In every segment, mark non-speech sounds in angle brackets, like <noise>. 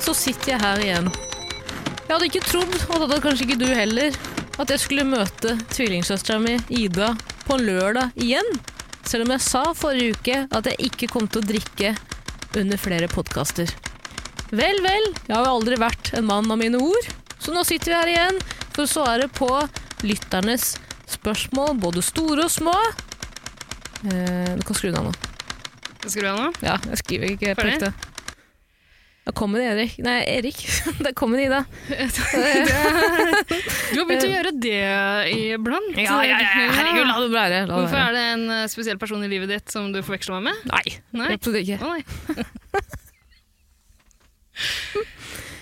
så sitter jeg her igjen. Jeg hadde ikke trodd, og det hadde kanskje ikke du heller, at jeg skulle møte tvillingsøstera mi Ida på en lørdag igjen. Selv om jeg sa forrige uke at jeg ikke kom til å drikke under flere podkaster. Vel, vel, jeg har jo aldri vært en mann av mine ord, så nå sitter vi her igjen for å svare på lytternes spørsmål, både store og små. Eh, du kan skru den av nå. Skru du ha nå Ja, jeg skriver ikke helt Ferdig? Da kommer det Erik. Nei, Erik. <laughs> Da kommer det Ida. Du har begynt å gjøre det iblant. Herregud, la det være. La Hvorfor være. er det en eh, spesiell person i livet ditt som du forveksler meg med? Nei, Nei. absolutt ikke. Å, nei. <laughs>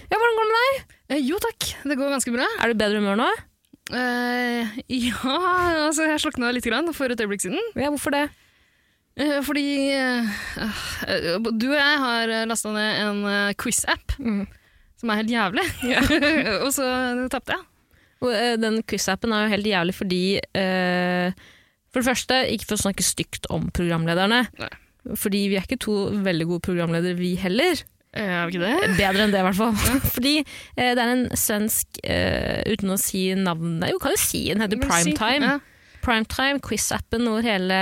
Ja, hvordan går det med deg? Eh, jo takk, det går ganske bra. Er du i bedre humør nå? Eh, ja, altså jeg slokna litt grann for et øyeblikk siden. Ja, hvorfor det? Eh, fordi eh, eh, du og jeg har lasta ned en quiz-app Mm. som er helt jævlig. <laughs> og så tapte jeg. Den quiz-appen er jo helt jævlig fordi For det første, ikke for å snakke stygt om programlederne. Nei. Fordi vi er ikke to veldig gode programledere, vi heller. Er vi ikke det? Bedre enn det, i hvert fall. <laughs> Fordi eh, det er en svensk, uten å si navnet Jo, kan jo si den heter Primetime. si-. Ja. Primetime, quiz-appen hvor hele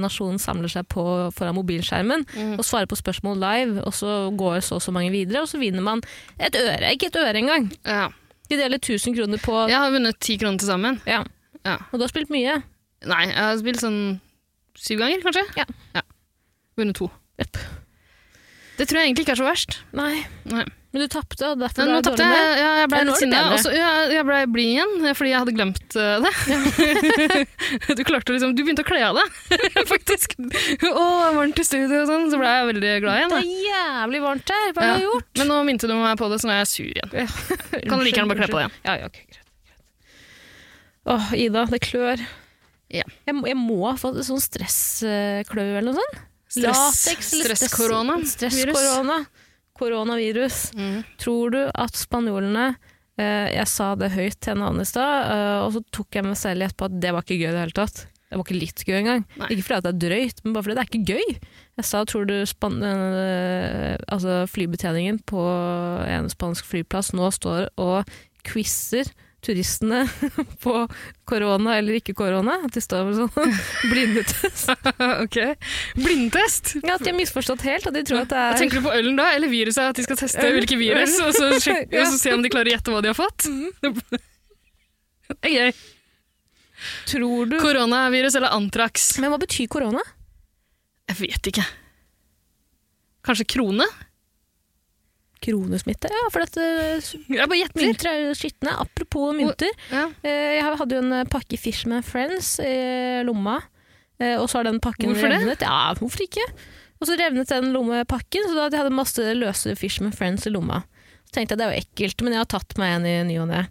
nasjonen samler seg på foran mobilskjermen Mm. og svarer på spørsmål live, og så går så og så mange videre, og så vinner man et øre. Ikke et øre engang. Ja. De deler 1000 kroner på Jeg har vunnet ti kroner til sammen. ja. Ja. Og du har spilt mye. Nei, jeg har spilt sånn syv ganger, kanskje. Ja. Vunnet to. Yep. Det tror jeg egentlig ikke er så verst. Nei. Nei. Men du tapte, og derfor ble du dårlig jeg. med. Ja, jeg ble litt sinna. og så- Ja, jeg ble blid igjen eh, fordi jeg hadde glemt eh, det. <laughs> du klarte liksom Du begynte å kle av deg, <laughs> faktisk. Å, varmt i studio og sånn. Så ble jeg veldig glad igjen. Det er jævlig varmt her. Hva har Ja. du gjort? Men nå minte du meg på det, så nå er jeg sur igjen. <laughs> Kan du like gjerne bare kle på det igjen. Ja, ja, okay, greit. Åh, Ida, det klør. Ja. Jeg, jeg må fått sånn stressklø eller noe sånt. Stress, Latex eller stress- stress-korona. Koronavirus. Mm. Tror du at spanjolene eh, Jeg sa det høyt til en annen i stad, eh, og så tok jeg meg selv i etterpå at det var ikke gøy i det hele tatt. Det var ikke litt gøy engang. Nei. Ikke fordi det er drøyt, men bare fordi det er ikke gøy. Jeg sa tror du span eh, altså flybetjeningen på en spansk flyplass nå står og quizer turistene <laughs> på korona eller ikke korona. At de står med sånn <laughs> blindetest. ok. Blindtest? Ja, at de har misforstått helt, at de tror at det er Tenker du på ølen da, eller viruset? At de skal teste Øl. hvilke virus, og så, <laughs> Ja. og så se om de klarer å gjette hva de har fått? Er gøy. Tror du Koronavirus eller antrax? Men hva betyr korona? Jeg vet ikke. Kanskje krone? Kronesmitte? Ja, for dette Jeg bare gjetter. mynter er jo skitne. Apropos mynter. Ja. Eh, Jeg hadde jo en eh, pakke Fishman Friends i lomma, eh, og så har den pakken Hvorfor det? revnet. Ja, hvorfor ikke? Og så revnet den lommepakken, så da hadde jeg hadde masse løse Fishman Friends i lomma. Så tenkte jeg det er jo ekkelt, men jeg har tatt meg en i ny og ne.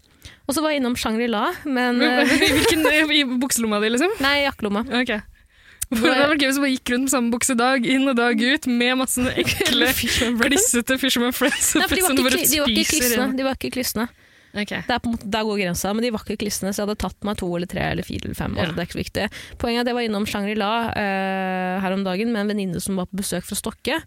Og så var jeg innom Shangri-La, men <laughs> eh, I bukselomma di, liksom? Nei, jakkelomma. Ok. For det bare gikk rundt med samme bukse dag inn og dag ut med masse <laughs> ekle, klissete Fisherman Friends. Nei, for de var ikke, bare de var ikke spiser inn. De var ikke klissne. Okay. Det er på en måte, der går grensa, men de var ikke klissende, så jeg hadde tatt meg to eller tre eller fire eller fem. Ja. Altså, det er ikke så viktig. Poenget er at jeg var innom Shangri-La uh, her om dagen med en venninne som var på besøk fra Stokke.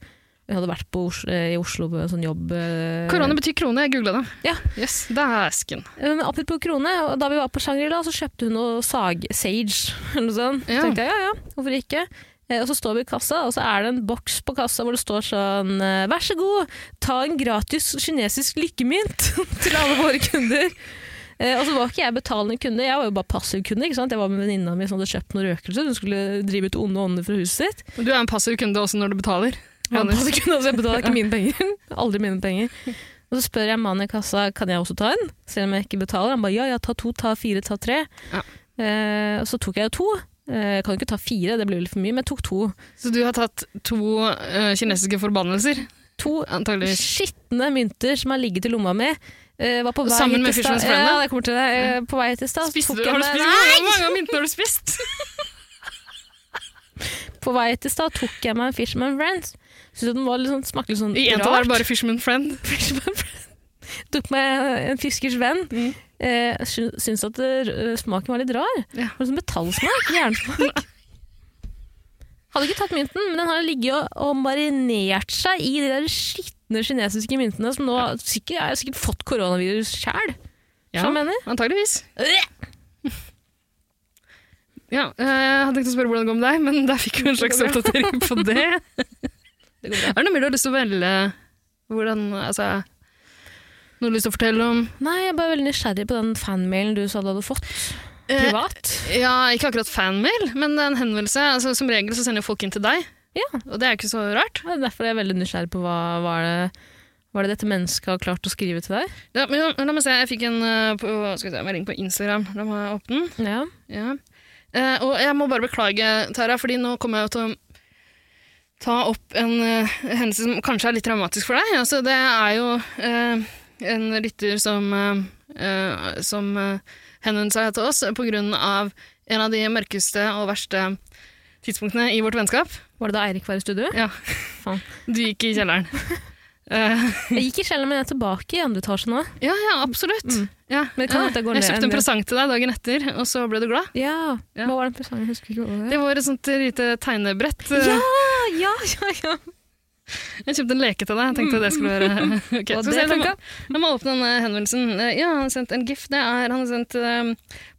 Jeg hadde vært på Os eh, i Oslo på en sånn jobb. eh, Korona betyr krone, jeg googla det. Ja. Yes, Dæsken. esken. Men apropos krone, da vi var på Shangri-La, så kjøpte hun noe sag, sage, <laughs> eller noe sånt. Ja. Så tenkte jeg, ja ja, hvorfor ikke? Eh, Og så står vi i kassa, og så er det en boks på kassa hvor det står sånn eh, Vær så god, ta en gratis kinesisk lykkemynt <laughs> til alle våre kunder. Eh, og så var ikke jeg betalende kunde, jeg var jo bare passiv kunde. ikke sant? Jeg var med venninna mi som hadde kjøpt noen røkelser, hun skulle drive ut onde ånder fra huset sitt. Du er en passiv kunde også når du betaler. Vanligvis. passiv kunde, altså jeg betalte ikke mine penger. <laughs> Aldri mine penger. Og så spør jeg mannen i kassa kan jeg også ta en, selv om jeg ikke betaler. Han bare ja, ja, ta to, ta fire, ta tre. Ja. Eh, og så tok jeg jo to. Eh, Jeg kan jo ikke ta fire, det blir vel for mye, men jeg tok to. Så du har tatt to uh, kinesiske forbannelser? to Antageligvis. skitne mynter som har ligget i lomma mi. Uh, var på vei Sammen med Fisherman's. Ja, jeg kommer til det. Uh, på vei til stad tok du, jeg? Hvor mange av myntene har du spist? <laughs> På vei til stad tok jeg meg en Fisherman Friends. Syntes den var litt sånn, smakte litt sånn I en av dem er det bare Fisherman Friend. <laughs> Fisherman Friend. Tok meg en fiskers venn. Mm. Eh, Syns at det, eh, smaken var litt rar. Ja. Det var sånn metallsmak. Jernsmak. <laughs> Hadde ikke tatt mynten, men den har ligget og, og marinert seg i de der skitne kinesiske myntene som nå sikkert, har sikkert fått koronavirus sjæl. Ja, antageligvis. Ja, eh, jeg hadde tenkt å spørre hvordan det går med deg, men der fikk vi en slags oppdatering på det. <laughs> Det går bra. Er det noe mer du har lyst til å velge? Hvordan, altså, noe du har lyst til å fortelle om? Nei, jeg er bare veldig nysgjerrig på den fanmailen du sa du hadde fått. Privat. Eh, ja, ikke akkurat fanmail, men det en henvendelse. Altså, som regel så sender folk inn til deg, Ja, og det er ikke så rart. Derfor er jeg veldig nysgjerrig på hva hva er det dette mennesket har klart å skrive til deg. Ja, men la, la meg se, jeg fikk en eh, på, se, melding på Instagram. La meg åpne den. Ja. Ja. Eh, og jeg må bare beklage, Tara, fordi nå kommer jeg til å ta opp en uh, hendelse som kanskje er litt dramatisk for deg. Altså, det er jo uh, en lytter som, uh, eh, som henvendte seg til oss på grunn av en av de mørkeste og verste tidspunktene i vårt vennskap. Var det da Eirik var i studio? Ja. Faen. Du gikk i kjelleren. Eh, Jeg gikk i kjelleren, men jeg er tilbake i andre etasje nå. ja, ja, absolutt. Mm. Ja. Men det kan eh, jeg jeg kjøpte en presang til deg dagen etter, og så ble du glad. Ja, Ja. Hva var den presangen? Jeg husker ikke hva det var. Et sånt lite tegnebrett. eh, Ja, ja, ja, ja. Jeg kjøpte en leke til deg. Jeg tenkte det skulle være <laughs> okay. Det se, jeg, må, meg- la åpne denne henvendelsen. Eh, Ja, han har sendt en gif. Det er, han har sendt eh,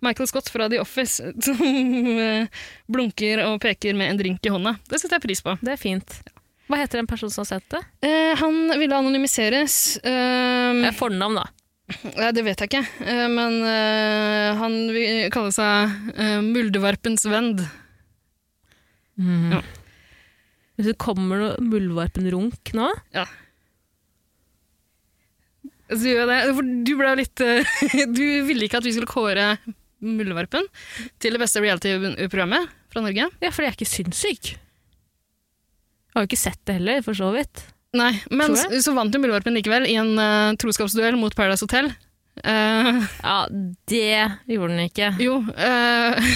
Michael Scott fra The Office <laughs> som eh, blunker og peker med en drink i hånda. Det setter jeg pris på. Det er fint. Hva heter den personen som har sett det? Han ville anonymiseres. eh, Det er fornavn, da. ja, det vet jeg ikke. Men han vil kalle seg eh, vend. Mm. Ja. Hvis det kommer noe muldvarpenrunk nå Så gjør jeg det. For du ble litt eh, <laughs> Du ville ikke at vi skulle kåre Muldvarpen til det beste reality-programmet fra Norge. Ja, for jeg er ikke sinnssyk. Jeg har jo ikke sett det heller, for så vidt. Nei, men så vant jo Muldvarpen likevel i en uh, troskapsduell mot Paradise Hotel. Eh, Ja, det gjorde den ikke. jo, uh,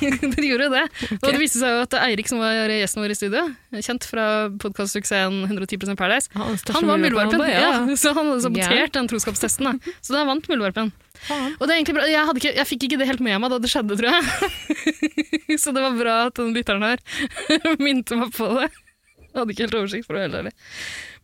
<laughs> den gjorde det. Og det viste seg jo at Eirik, som var gjesten vår i studio, kjent fra podkastsuksessen 110 Paradise, Han, han var muldvarpen, Ja. Ja. Så han hadde sabotert yeah. den troskapstesten. Da. Så da vant muldvarpen. Og det er egentlig bra. Jeg, hadde ikke, jeg fikk ikke det helt med meg da det skjedde, tror jeg. <laughs> så det var bra at den lytteren her <laughs> minte meg på det. Jeg hadde ikke helt oversikt, for å være helt ærlig.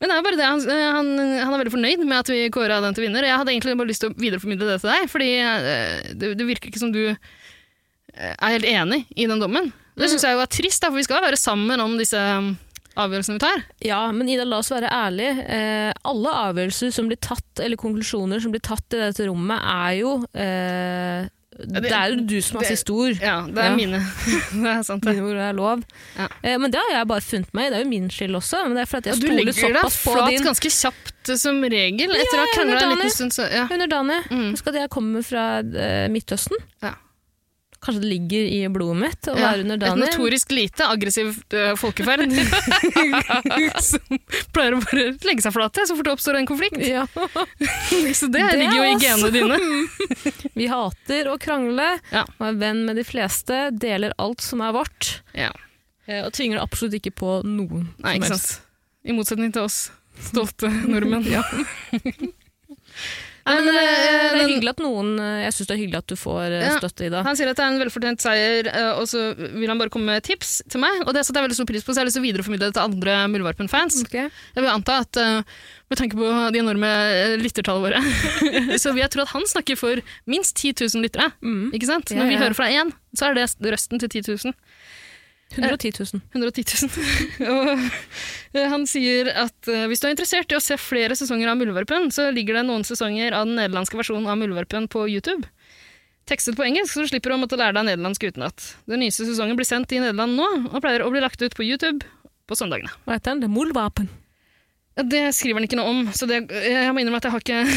Men det er bare det, han, han, han er veldig fornøyd med at vi kåra den til vinner. Jeg hadde egentlig bare lyst til å videreformidle det til deg, fordi eh, det, det virker ikke som du eh, er helt enig i den dommen. Det syns jeg jo er trist, da, for vi skal være sammen om disse um, avgjørelsene vi tar. Ja, men Ida, la oss være ærlige. Eh, alle avgjørelser som blir tatt, eller konklusjoner som blir tatt i dette rommet, er jo eh, det- Det er jo du som er det- siste ord. Ja, det er Ja. mine. <laughs> det er sant, det. Mine ord er lov. Ja. Eh, men det har jeg bare funnet meg i. Det er jo min skyld også. Men det er fordi Ja, jeg du legger deg flat din ganske kjapt eh, som regel, Ja, etter å ha krangla en liten stund. Så, ja. underdanig. Mm. Husk at jeg kommer fra uh, Midtøsten. Ja. Kanskje det ligger i blodet mitt å være Et notorisk lite aggressivt uh, folkeferd <laughs> <laughs> som pleier å bare legge seg flate så fort det oppstår en konflikt. Ja. <laughs> Så det, Det ligger jo i genene dine. Vi hater å krangle, Ja. og er venn med de fleste, deler alt som er vårt, Ja. eh, og tvinger det absolutt ikke på noen Nei, ikke sant. I motsetning til oss stolte nordmenn. Ja. Men, men, eh, eh, det er hyggelig at noen eh, Jeg syns det er hyggelig at du får eh, Ja. støtte i det. Han sier at det er en velfortjent seier, eh, og så vil han bare komme med tips til meg. Og det setter jeg veldig stor pris på, så jeg har lyst til å videreformidle det til andre Muldvarpen-fans. Okay. Jeg vil anta at eh, med tanke på de enorme eh, lyttertallene våre, <laughs> så vil jeg tro at han snakker for minst 10 000 lyttere. Mm. Ikke sant? Ja, Når vi hører fra én, så er det røsten til 10 000. 110 000. 110 000. eh, han sier at eh, hvis du er interessert i å se flere sesonger av Muldvarpen, så ligger det noen sesonger av den nederlandske versjonen av Muldvarpen på YouTube. Tekstet på engelsk, så du slipper å måtte lære deg nederlandsk utenat. Den nyeste sesongen blir sendt i Nederland nå, og pleier å bli lagt ut på YouTube på søndagene. Hva heter den? Det er Muldvarpen. Ja, Det skriver han ikke noe om, så det, jeg må innrømme at jeg har ikke! <laughs>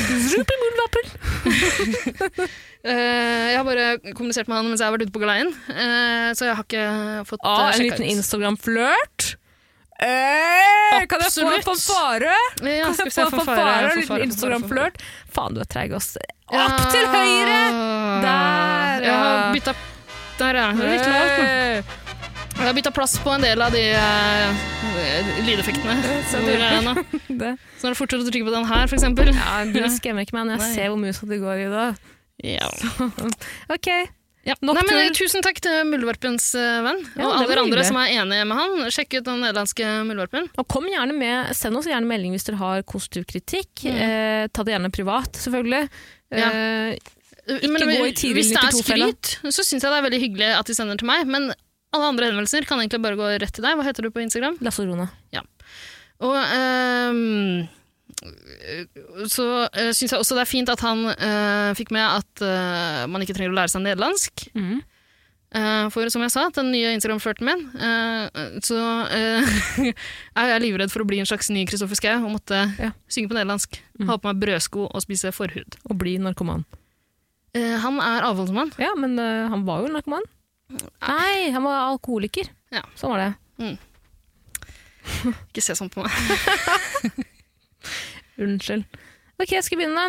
Eh, Jeg har bare kommunisert med han mens jeg har vært ute på galeien, eh, så jeg har ikke fått Ah, ut. en liten. Instagram-flørt. Hey, kan jeg få en fanfare? Ja, Kan jeg få en fanfare, og en liten Instagram-flørt? Faen, du er treig, ass. Ja. Opp til høyre! Der, Jeg har ja. bytta Der, ja. Det er litt lavt nå. Eh, Jeg har bytta plass på en del av de uh, lydeffektene. Så Hvor er nå? <laughs> det. Så er det fortere å trykke på den her, eksempel. Ja, du skremmer ikke meg når jeg Nei. ser hvor musa di går i da. Ja. <laughs> Ok, Ja. Nei, men, eh, tusen takk til Muldvarpens eh, venn, Ja, og alle andre som er enige med han. Sjekk ut den nederlandske muldvarpen. og kom gjerne med, send oss gjerne melding hvis dere har konstruktiv kritikk. Mm. Eh, ta det gjerne privat, selvfølgelig. Ja. Eh, Ikke gå i tidlig Hvis det er skryt, så syns jeg det er veldig hyggelig at de sender til meg. Men alle andre henvendelser kan egentlig bare gå rett til deg. Hva heter du på Instagram? Lasse og Ja. Og um, så uh, syns jeg også det er fint at han uh, fikk med at uh, man ikke trenger å lære seg nederlandsk. Mm. Uh, for som jeg sa, den nye Instagram-flørten min, eh, så jeg <laughs> er jeg livredd for å bli en slags ny Kristoffer Schou og måtte Ja. synge på nederlandsk. Mm. Ha på meg brødsko og spise forhud. Og bli narkoman. Eh, han er avholdsmann. Ja, men eh, han var jo narkoman. Nei, han var alkoholiker. Ja. Sånn var det. <laughs> Ikke se sånn på meg. <laughs> Unnskyld. Ok, jeg skal begynne.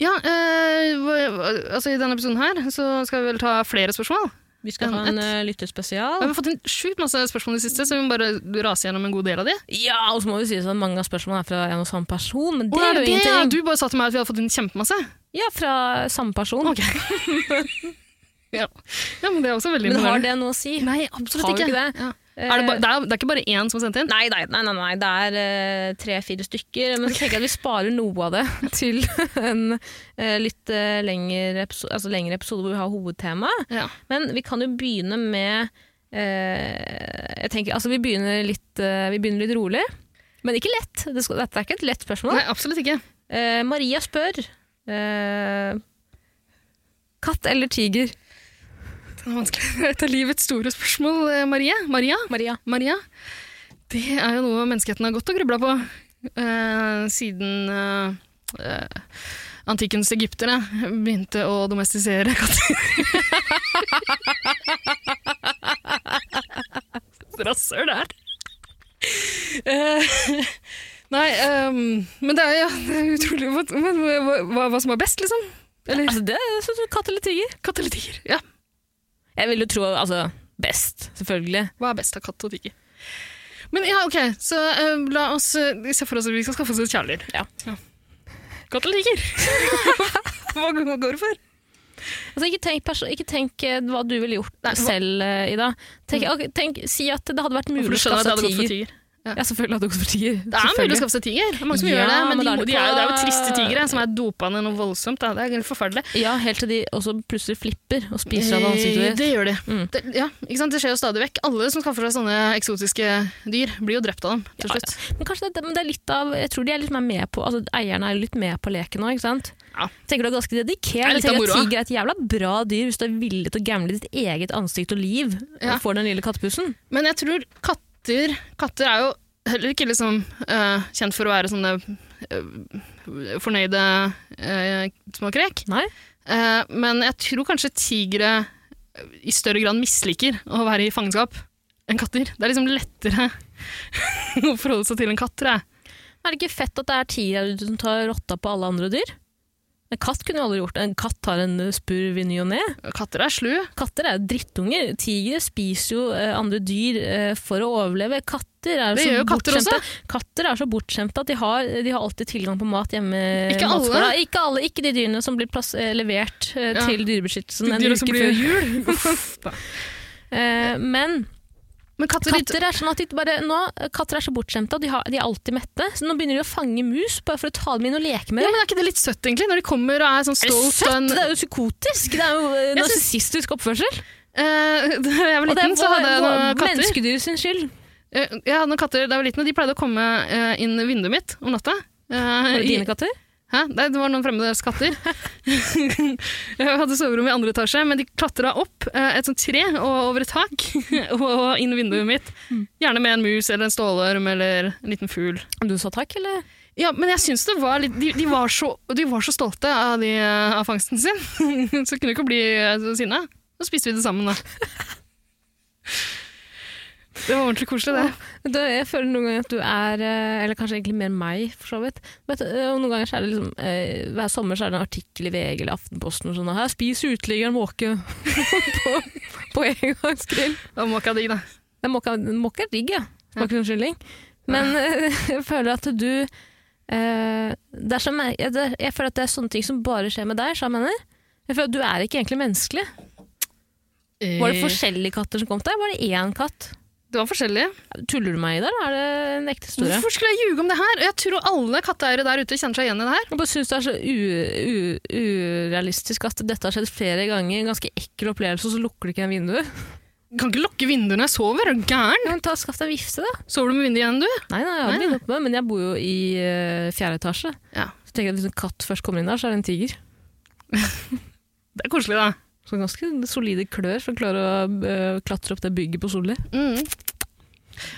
Ja, eh, altså I denne episoden her så skal vi vel ta flere spørsmål. Vi skal ha en uh, lyttespesial. Ja, Vi har fått inn sjukt masse spørsmål i det siste, så vi må bare rase gjennom en god del av de. Ja, og så må vi si at mange av spørsmålene er fra en og samme person, men det Å, er jo det? Ingenting. Du bare sa til meg at vi hadde fått inn kjempemasse. Ja, fra samme person. Ok. <laughs> <laughs> ja. ja, men det er også veldig Men har det noe å si? Nei, absolutt ikke. ikke det? Ja. Er det, det, er, det er ikke bare én som har sendt inn? Nei, nei, nei, nei, det er uh, tre-fire stykker. Men så tenker jeg at vi sparer noe av det <laughs> til en uh, litt uh, lengre, episode, altså lengre episode hvor vi har hovedtema. Ja. Men vi kan jo begynne med eh, jeg tenker, altså vi begynner, litt, eh, vi begynner litt rolig, men ikke lett. Det skal, dette er ikke et lett spørsmål. Nei, absolutt ikke. Eh, Maria spør eh, Katt eller tiger? Det er vanskelig. <laughs> Et av livets store spørsmål, eh, Marie. Maria? Maria. Maria? Det er jo noe menneskeheten har gått og grubla på uh, siden uh, antikkens egyptere begynte å domestisere katter. <laughs> Rasshøl det er. Uh, <laughs> nei, um, men det er, ja, det er utrolig men, hva, hva, som er best, liksom? Eller Altså, det er sånn som katt eller tiger. katt eller tiger? Ja. Jeg vil jo tro altså, best, selvfølgelig. Hva er best av katt og tiger? Men ja, ok, så uh, la oss uh, se for oss at vi skal skaffe oss et kjæledyr. Ja. Katt eller tiger? <laughs> hva, går det for? Altså, ikke tenk, ikke tenk eh, hva du ville gjort Nei, selv, Ida. Tenk, ok, tenk, si at det hadde vært mulig å skaffe seg tiger. Tiger. Ja, selvfølgelig du gått for tiger. Det er mulig å skaffe seg tiger. Det er mange som Ja, gjør det, men, men de, er det de er, jo- det er jo triste tigre som er dopa ned noe voldsomt. Da. Det er forferdelig. Ja, helt til de også plutselig flipper og spiser av ansiktet Eh, ditt. Det gjør de. Mm. Det, ja, det skjer jo stadig vekk. Alle som skaffer seg sånne eksotiske dyr, blir jo drept av dem til Ja, slutt. Men kanskje det, men det er litt av Jeg tror de er litt mer med på altså, Eierne er litt med på leken nå, ikke sant? Ja. Tenker du er ganske dedikert. Er Jeg tenker at. Tiger er et jævla bra dyr hvis du er villig til å gamble ditt eget ansikt og liv Ja. for den lille kattepussen. Men jeg tror katter Katter er jo heller ikke liksom uh, kjent for å være sånne uh, fornøyde uh, små krek. Nei? Men jeg tror kanskje tigre i større grad misliker å være i fangenskap enn katter. Det er liksom lettere <laughs> å forholde seg til en katt, tror jeg. Er det ikke fett at det er tigre som tar rotta på alle andre dyr? En katt kunne jo aldri gjort det. En katt har en spurv i ny og ne. Katter er slu. Katter er drittunger. Tigre spiser jo eh, andre dyr eh, for å overleve. Katter er Det så bortskjemte. Katter er så bortskjemte at de har, de har alltid tilgang på mat hjemme. Ikke alle. Ikke alle. Ikke de dyrene som blir plass, eh, levert Ja. til Dyrebeskyttelsen en uke før jul. <laughs> Men Men katter, katter er sånn at de bare, nå, katter er så bortskjemte, og de, har, de er alltid mette. Så nå begynner de å fange mus bare for å ta dem inn og leke med ja, men Er ikke det litt søtt, egentlig? Når de kommer og er sånn Er det stolt søtt? en- Det er jo psykotisk! Det er jo eh, narsissistisk oppførsel. Eh, <laughs> Da jeg var liten, så hadde jeg noen katter. menneskedyr sin skyld. Eh, Jeg hadde noen katter da jeg var liten, og de pleide å komme inn vinduet mitt om natta. Var det dine katter? Hæ? Det var noen fremmede skatter. <laughs> jeg hadde soverom i andre etasje, men de klatra opp eh, et sånt tre og over et tak <laughs> og inn vinduet mitt. Gjerne med en mus eller en stålorm eller en liten fugl. Du sa takk, eller? Ja, men jeg syns det var litt De, de, var, så, de var så stolte av, de, av fangsten sin, <laughs> så kunne ikke bli eh, sinna. Så spiste vi det sammen, da. Det var ordentlig koselig, det. Ja. jeg føler noen ganger at du er eh, Eller kanskje egentlig mer meg, for så vidt. Vet, du, eh, noen ganger så er det liksom eh, Hver sommer så er det en artikkel i VG eller Aftenposten og sånn 'Her spiser uteliggeren måke <laughs> på, på engangsgrill'. Og måka digg, da. Det Måke måke er digg, ja. Smaker som kylling. Men <laughs> jeg føler at du eh, er som, jeg, jeg føler at det er sånne ting som bare skjer med deg, sa jeg mener. Jeg føler at du er ikke egentlig menneskelig. Var det forskjellige katter som kom til deg? Var det én katt? Det var forskjellige. Tuller du meg i det, eller er det en ekte historie? Hvorfor skulle jeg ljuge om det her? Jeg tror alle katteeiere der ute kjenner seg igjen i det her. Jeg bare synes det er så urealistisk at dette har skjedd flere ganger. En ganske ekkel opplevelse, og så lukker du ikke en vindu. Jeg kan ikke lukke vinduene når jeg sover, er du gæren? Ja, ta Skaff deg en vifte, da. Sover du med vinduet igjen, du? Nei, nei, jeg har blitt vindu oppe, men jeg bor jo i uh, fjerde etasje. Ja. Så tenker jeg at Hvis en katt først kommer inn der, så er det en tiger. <laughs> Det er koselig, da. Så ganske solide klør for å klare å eh, klatre opp det bygget på Solli. Mm.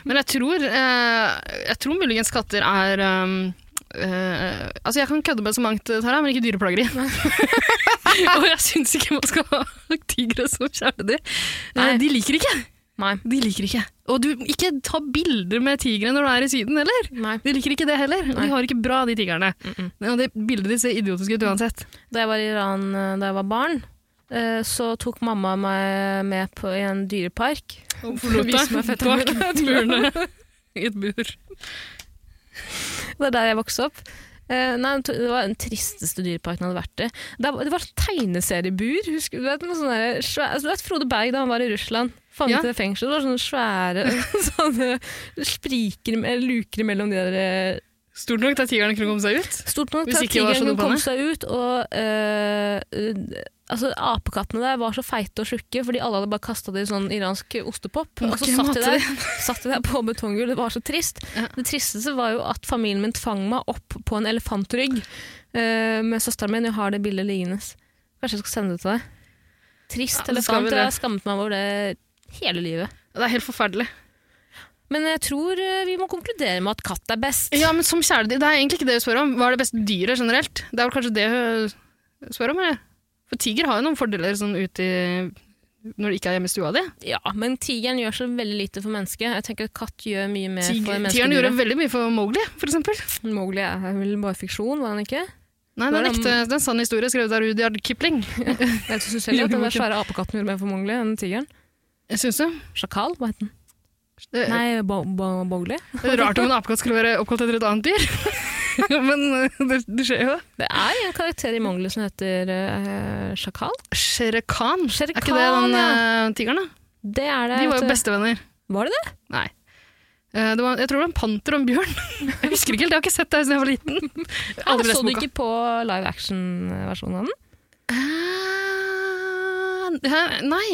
Men jeg tror, eh, jeg tror muligens katter er eh, altså Jeg kan kødde med så mangt, Tara, men ikke dyreplageri. <laughs> og jeg syns ikke man skal ha tigre som kjæledyr. Nei. De liker ikke. Nei. De liker ikke. Og du, ikke ta bilder med tigre når du er i Syden heller. nei. De liker ikke det heller. Nei. de har ikke bra, de tigrene. Mm -mm. Og det bildet ditt ser idiotisk ut uansett. Da jeg var i Iran da jeg var barn, så tok mamma meg med på en dyrepark. Og forlot deg et bak burene. <laughs> I et bur. Det er der jeg vokste opp. Eh, nei, det var den tristeste dyreparken jeg hadde vært i. Det var, det var tegneseriebur. Husker du, vet, sånn der svære, altså, du vet Frode Berg da han var i Russland? Fanget Ja. i fengsel. Det var sånne svære <laughs> sånne spriker, eller luker mellom de der eh, Stort nok til at tigerne kunne komme seg ut. Stort nok til at tigeren kunne komme seg ut, og øh, eh, altså, apekattene der var så feite og tjukke, fordi alle hadde bare kasta det i sånn iransk ostepop. Og så satt de, der, <laughs> satt de der på betonggulv. Det var så trist. Ja. Det tristeste var jo at familien min tvang meg opp på en elefantrygg uh, med søsteren min. Jeg har det bildet liggende. Kanskje jeg skal sende det til deg. Trist Ja, elefant. Jeg har skammet meg over det hele livet. Det er helt forferdelig. Men jeg tror eh, vi må konkludere med at katt er best. Ja, men som kjæledyr, det er egentlig ikke det vi spør om. Hva er det beste dyret generelt? Det er vel kanskje det hun spør om, eller? For tiger har jo noen fordeler sånn ute når de ikke er hjemme i stua di. Ja, men tigeren gjør så veldig lite for mennesket. Jeg tenker at katt gjør mye mer for mennesket. tigeren gjorde veldig mye for Mowgli, eksempel. Mowgli er vel bare fiksjon, var han ikke? Nei, det er en ekte, det er en sann historie skrevet av Rudyard Kipling. <laughs> Jeg syns heller at den svære apekatten gjorde mer for Mowgli enn tigeren. Jeg synes det. Sjakal, hva het den? Det Nei, Bo rart om en apekatt skulle være oppkalt etter et annet dyr. <laughs> men eh, det, det skjer jo. Det er en karakter i Mowgli som heter uh, Sjakal. Shere Khan. Shere Er ikke det den eh, tigeren, da? Det er det. De var jo bestevenner. Var det det? Nei. Uh, Det var, jeg tror det var en panter og en bjørn. <laughs> Jeg husker ikke helt, jeg har ikke sett det siden jeg var liten. <laughs> Aldri så du ikke på live action-versjonen av den? Uh. Nei.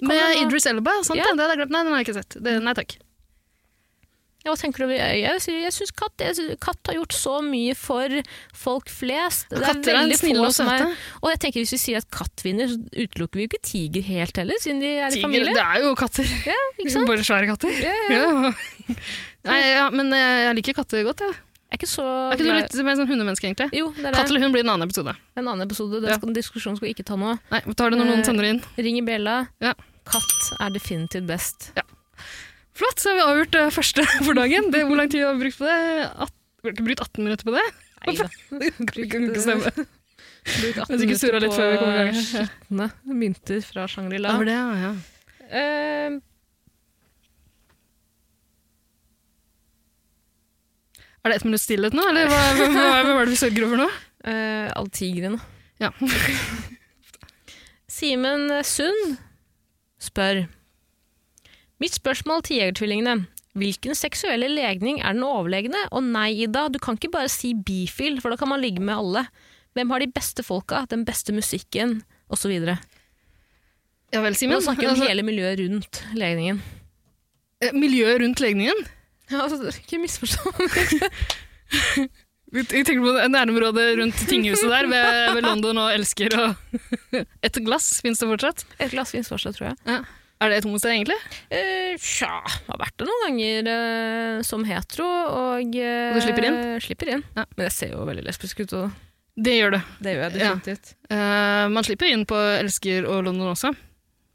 Med. Idris Elba? Sant, Ja. det, det hadde jeg glemt. Nei, den har jeg ikke sett. Det, nei takk. Ja, hva tenker du? Jeg, jeg, jeg syns katt, katt har gjort så mye for folk flest. Det Katter er veldig snille og søte. Og jeg tenker Hvis vi sier at katt vinner, så utelukker vi jo ikke tiger helt heller, siden de er i Tiger, familie. det er jo katter. <laughs> Sant? Bare svære katter. Ja, ja. Ja. <laughs> Nei, ja, men eh, jeg liker katter godt. Jeg. Jeg er ikke så Er ikke du glad- litt mer sånn hundemenneske, egentlig? Jo, det er Katt det. eller hund blir en annen episode. En annen episode. Den Ja. skal, diskusjonen skal vi ikke ta nå. Nei, vi tar det når noen Eh, sender inn. Ring i bjella. Ja. Katt er definitivt best. Flott, så har vi avgjort det første <laughs> for dagen. Det, hvor lang tid har vi brukt på det? At, vi har ikke brukt 18 minutter på det? Nei da. <laughs> Det kan ikke stemme. Bruk 18 Jeg sikkert surret litt før vi kom i gang. minutter på skitne mynter fra Shangri-La. Det, ja, ja. Eh, Er det ett minutts stillhet nå, eller hva, hva, hva, hva er det vi sørger over nå? Uh, alle tigrene. Ja. <laughs> Simen Sund spør Mitt spørsmål til Jegertvillingene. Hvilken seksuelle legning er den overlegne? Og nei, Ida, du kan ikke bare si bifil, for da kan man ligge med alle. Hvem har de beste folka, den beste musikken, osv.? Ja vel, Men Simen. nå snakker vi om Altså, hele miljøet rundt legningen. eh, miljøet rundt legningen. Ja, altså, ikke misforstå. Jeg <laughs> tenker på nærområdet rundt tinghuset der ved, ved London og elsker og <laughs> Et glass, finnes det fortsatt? Et glass fins fortsatt, tror jeg. Er det et homosted, egentlig? Tja, har vært det noen ganger uh, som hetero, og uh, Og du slipper inn? Slipper inn. Ja. Men jeg ser jo veldig lesbisk ut, og Det gjør det. det gjør jeg Ja. definitivt. Eh, man slipper inn på Elsker og London også.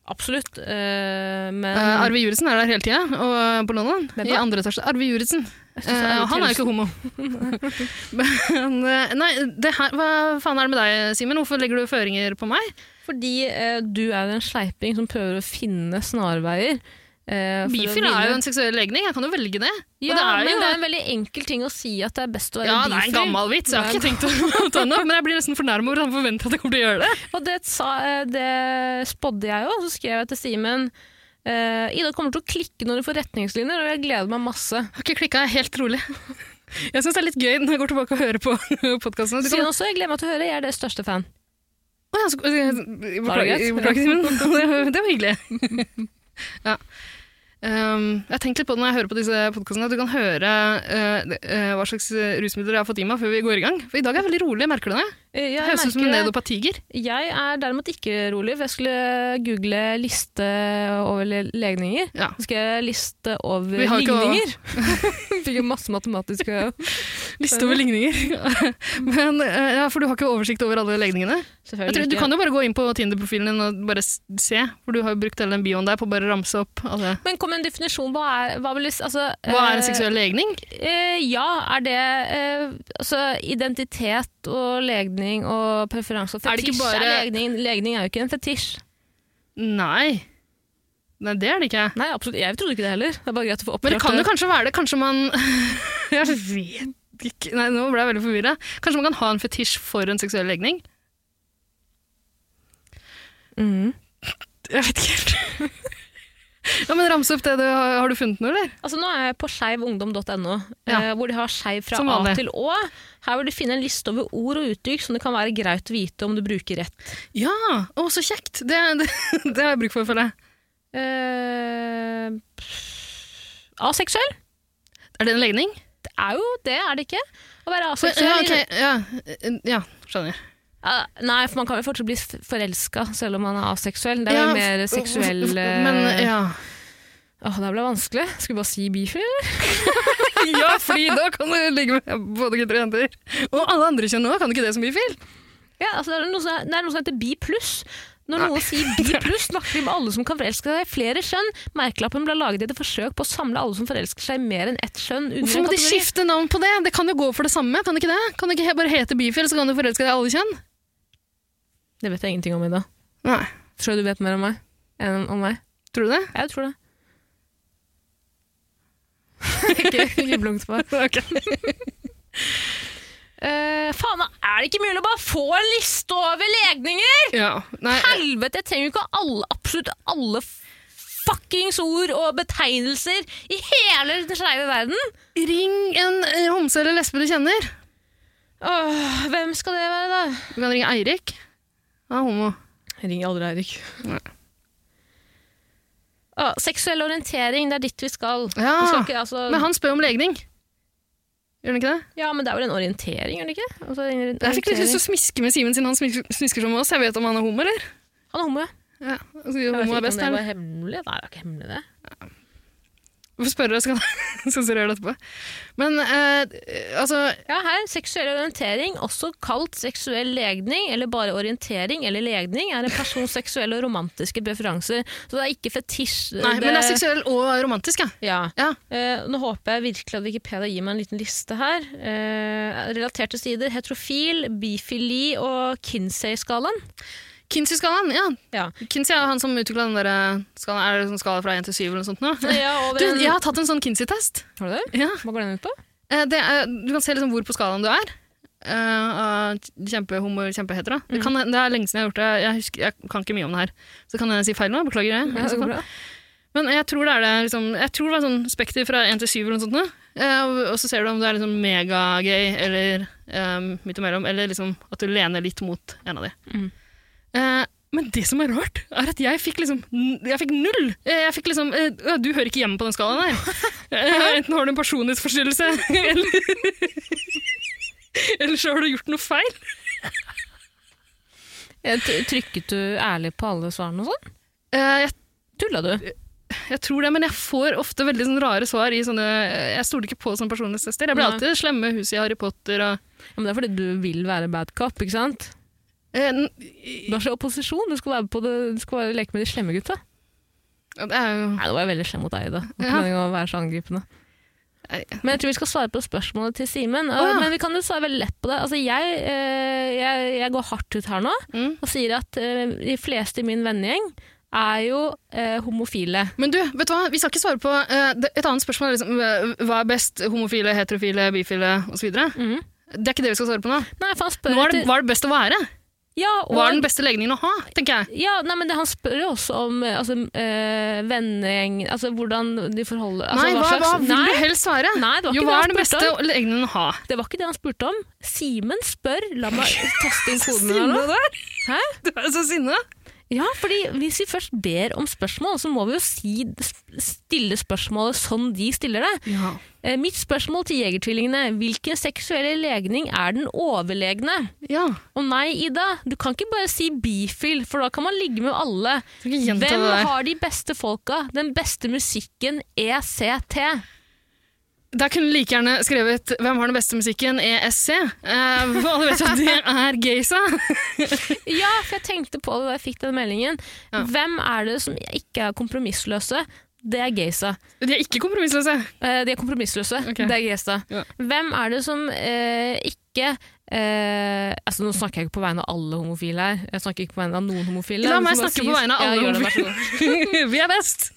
Absolutt. eh, men uh, Arve Juritzen er der hele tida, og på London. I andre etasje. Arve Juritzen. Er Eh, han er jo ikke homo. <laughs> Men nei, det her, hva faen er det med deg, Simen? Hvorfor legger du føringer på meg? Fordi du er en sleiping som prøver å finne snarveier. Eh, for Bifil er jo en seksuell legning, jeg kan jo velge det. Ja, det er men jo det er en veldig enkel ting å si at det er best å være ja, det er en gammel vits, jeg har ikke tenkt å <laughs> ta den opp, men jeg blir nesten fornærma over at han forventer at jeg kommer til å gjøre det. Og det, sa, eh, det spådde jeg jo, så skrev jeg til Simen uh, Ida kommer til å klikke når du får retningslinjer, og jeg gleder meg masse. Har ikke klikka, helt rolig. <laughs> Jeg syns det er litt gøy når jeg går tilbake og hører på <laughs> podkasten. Sier han også, jeg gleder meg til å høre, jeg er deres største fan. Å, ja, så- Beklager, greit? beklager Simen. Det var hyggelig. Ja. Um, jeg har tenkt litt på det når jeg hører på disse podkastene, at du kan høre uh, det- eh, hva slags rusmidler jeg har fått i meg før vi går i gang. For i dag er jeg veldig rolig, merker du det? Eh, Jeg, Høres ut som en nedopatiger. jeg er derimot ikke rolig, for jeg skulle google liste over legninger. Ja. Så skal jeg liste over ligninger. <laughs> Fikk jo masse matematiske <laughs> Liste over ligninger. <laughs> Men, eh, ja, for du har ikke oversikt over alle legningene? Jeg tror, Selvfølgelig du kan jo bare gå inn på Tinder-profilen din og bare se, for du har jo brukt hele den bioen der på å bare ramse opp alle. Men kom en definisjon. Hva er, hva vil, altså, Hva er en eh, seksuell legning? Eh, ja, er det eh, altså, identitet og legning og preferanse og Er fetisj? Er bare- legning, legning er jo ikke en fetisj. Nei. Nei, det er det ikke. Nei, absolutt. Jeg trodde ikke det heller. Det er bare greit å få Men det kan jo kanskje være det. Kanskje man <laughs> Jeg vet ikke. Nei, nå ble jeg veldig forvirra. Kanskje man kan ha en fetisj for en seksuell legning? Mm. Jeg vet ikke helt. <laughs> ja, men Ramse opp det du har, har du funnet noe, eller? Altså, nå er jeg på skeivungdom.no, Ja. eh, hvor de har skeiv fra A til Å. Her vil du finne en liste over ord og uttrykk som det kan være greit å vite om du bruker rett. Ja! Å, så kjekt! Det, <laughs> det, det har jeg bruk for, føler jeg. Eh, aseksuell? Er det en legning? Det er jo det, er det ikke? Å være aseksuell Ja, okay, Ja, ja skjønner. Nei, for man kan jo fortsatt bli forelska selv om man er aseksuell. Det er Ja, jo mer seksuell eh, Men ja. Åh, det ble vanskelig. Skulle vi bare si bifil, eller? <laughs> ja, fordi da kan du ligge med både gutter og jenter. Og alle andre kjønn òg, kan du ikke det som bifil? Ja, altså, det, er noe som, det er noe som heter bi pluss. Når noen sier bi pluss, snakker de med alle som kan forelske seg i flere kjønn. Merkelappen ble laget i et forsøk på å samle alle som forelsker seg i mer enn ett kjønn. under Hvorfor må de skifte navn på det? Det kan jo gå for det samme, kan det ikke det? Kan det ikke bare hete bifil, så kan du forelske deg i alle kjønn? Det vet jeg ingenting om, Ida. Nei. Tror du du vet mer om meg enn om meg? Tror du det? Jeg tror det. <laughs> ikke ikke blunk på meg. Uh, faen, er det ikke mulig å bare få en liste over legninger? Ja. Nei, Helvete, jeg trenger jo ikke alle, absolutt alle fuckings ord og betegnelser i hele den skeive verden. ring en homse eller lesbe du kjenner. Åh, hvem skal det være, da? Du kan ringe Eirik. Han er homo. Ring aldri Eirik. Ah, seksuell orientering, det er dit vi skal. Ja, Vi skal ikke, altså, Men han spør om legning. Gjør han ikke det? ja, men det er vel en orientering, gjør det ikke? Altså, Jeg fikk litt lyst til å smiske med Simen siden han smisker, smisker som oss. Jeg vet om han er homo, eller? Han er homo, ja. Ja, altså, Jeg vet ikke er best, om det eller? var hemmelig. Nei, det er ikke hemmelig, det. Hvorfor spørre skal <laughs> gjøre det etterpå. Men eh, altså Ja, her, seksuell orientering, også kalt seksuell legning, eller bare orientering eller legning, er en persons <laughs> seksuelle og romantiske preferanser. Så det er ikke fetisj. Nei, men det er seksuell og romantisk, ja. Ja. Ja. Eh, nå håper jeg virkelig at Wikipedia gir meg en liten liste her. Eh, relaterte sider heterofil, bifili og Kinsey-skalaen. Kinsey-skalaen, ja. Ja. Kinsey er han som utvikla den der skala, skalaen. Er det sånn skala fra 1 til 7 eller noe sånt nå? Ja, over Du, jeg har tatt en sånn Kinsey-test. Har du det? Ja. Hva går den ut på? Eh, det er, du kan se liksom hvor på skalaen du er. Uh, kjempehomo, kjempehetero. Det, kan, det er lenge siden jeg har gjort det. Jeg, husker, jeg kan ikke mye om det her. Så kan jeg si feil nå. Beklager det. Ja, det. Men jeg tror det er det liksom, Jeg tror det er sånn spekter fra 1 til 7 eller noe sånt. nå. Eh, og så ser du om du er liksom megagay eller um, midt imellom, eller liksom at du lener litt mot en av de. Mm. Eh, men det som er rart, er at jeg fikk liksom Jeg fikk null! Eh, Jeg fikk liksom eh, Du hører ikke hjemme på den skalaen. <laughs> Eh, enten har du en personlighetsforstyrrelse, eller <laughs> Eller så har du gjort noe feil. Trykket du ærlig på alle svarene og sånn? Jeg, Tulla du? jeg tror det, men jeg får ofte veldig sånn rare svar i sånne Jeg stoler ikke på sånne personlighetstester. Jeg blir alltid slemme huset i Harry Potter og Ja, men det er fordi du vil være bad cop, ikke sant? Eh, Du har så opposisjon. Du skal være på det, du skal bare leke med de slemme gutta. ja, det er jo Nei, nå var jeg veldig slem mot deg, Ida. Ja. å være så angripende. Men jeg tror vi skal svare på spørsmålet til Simen. Å, ja. Men vi kan jo svare veldig lett på det. Altså, jeg, eh, jeg, jeg går hardt ut her nå mm. og sier at de fleste i min vennegjeng er jo eh, homofile. Men du, vet du hva? vi skal ikke svare på eh, Et annet spørsmål er liksom, hva er best? Homofile, heterofile, bifile osv.? Mm. Det er ikke det vi skal svare på nå. Nei, for han spør Nå er det, hva er det best å være? Ja, og, Hva er den beste legningen å ha, tenker jeg. ja, nei, men det, Han spør jo også om eh, altså, øh, vennegjeng Altså hvordan de forholder altså, Nei, hva, hva vil nei, du helst svare? Nei, det var Jo, ikke hva det er den beste om. legningen å ha? Det var ikke det han spurte om. Simen spør La meg <laughs> taste inn koden her nå. er! Du er så sinna! Ja, fordi hvis vi først ber om spørsmål, så må vi jo si, stille spørsmålet sånn de stiller det. Ja. Eh, Mitt spørsmål til Jegertvillingene hvilken seksuelle legning er den overlegne? ja. Og nei, Ida, du kan ikke bare si bifil, for da kan man ligge med alle. Hvem har de beste folka, den beste musikken, ECT? Der kunne du like gjerne skrevet 'Hvem har den beste musikken?' ESC. Eh, for alle vet jo at det er geysa <laughs> Ja, for jeg tenkte på det da jeg fikk den meldingen. Ja. Hvem er det som ikke er kompromissløse? Det er geysa De er ikke kompromissløse. Eh, de er kompromissløse. Okay. Det er geysa Ja. Hvem er det som eh, ikke eh, altså Nå snakker jeg ikke på vegne av alle homofile her. Jeg snakker ikke på vegne av noen homofile. La meg snakke på vegne av alle Ja, god. <laughs> Vi er best!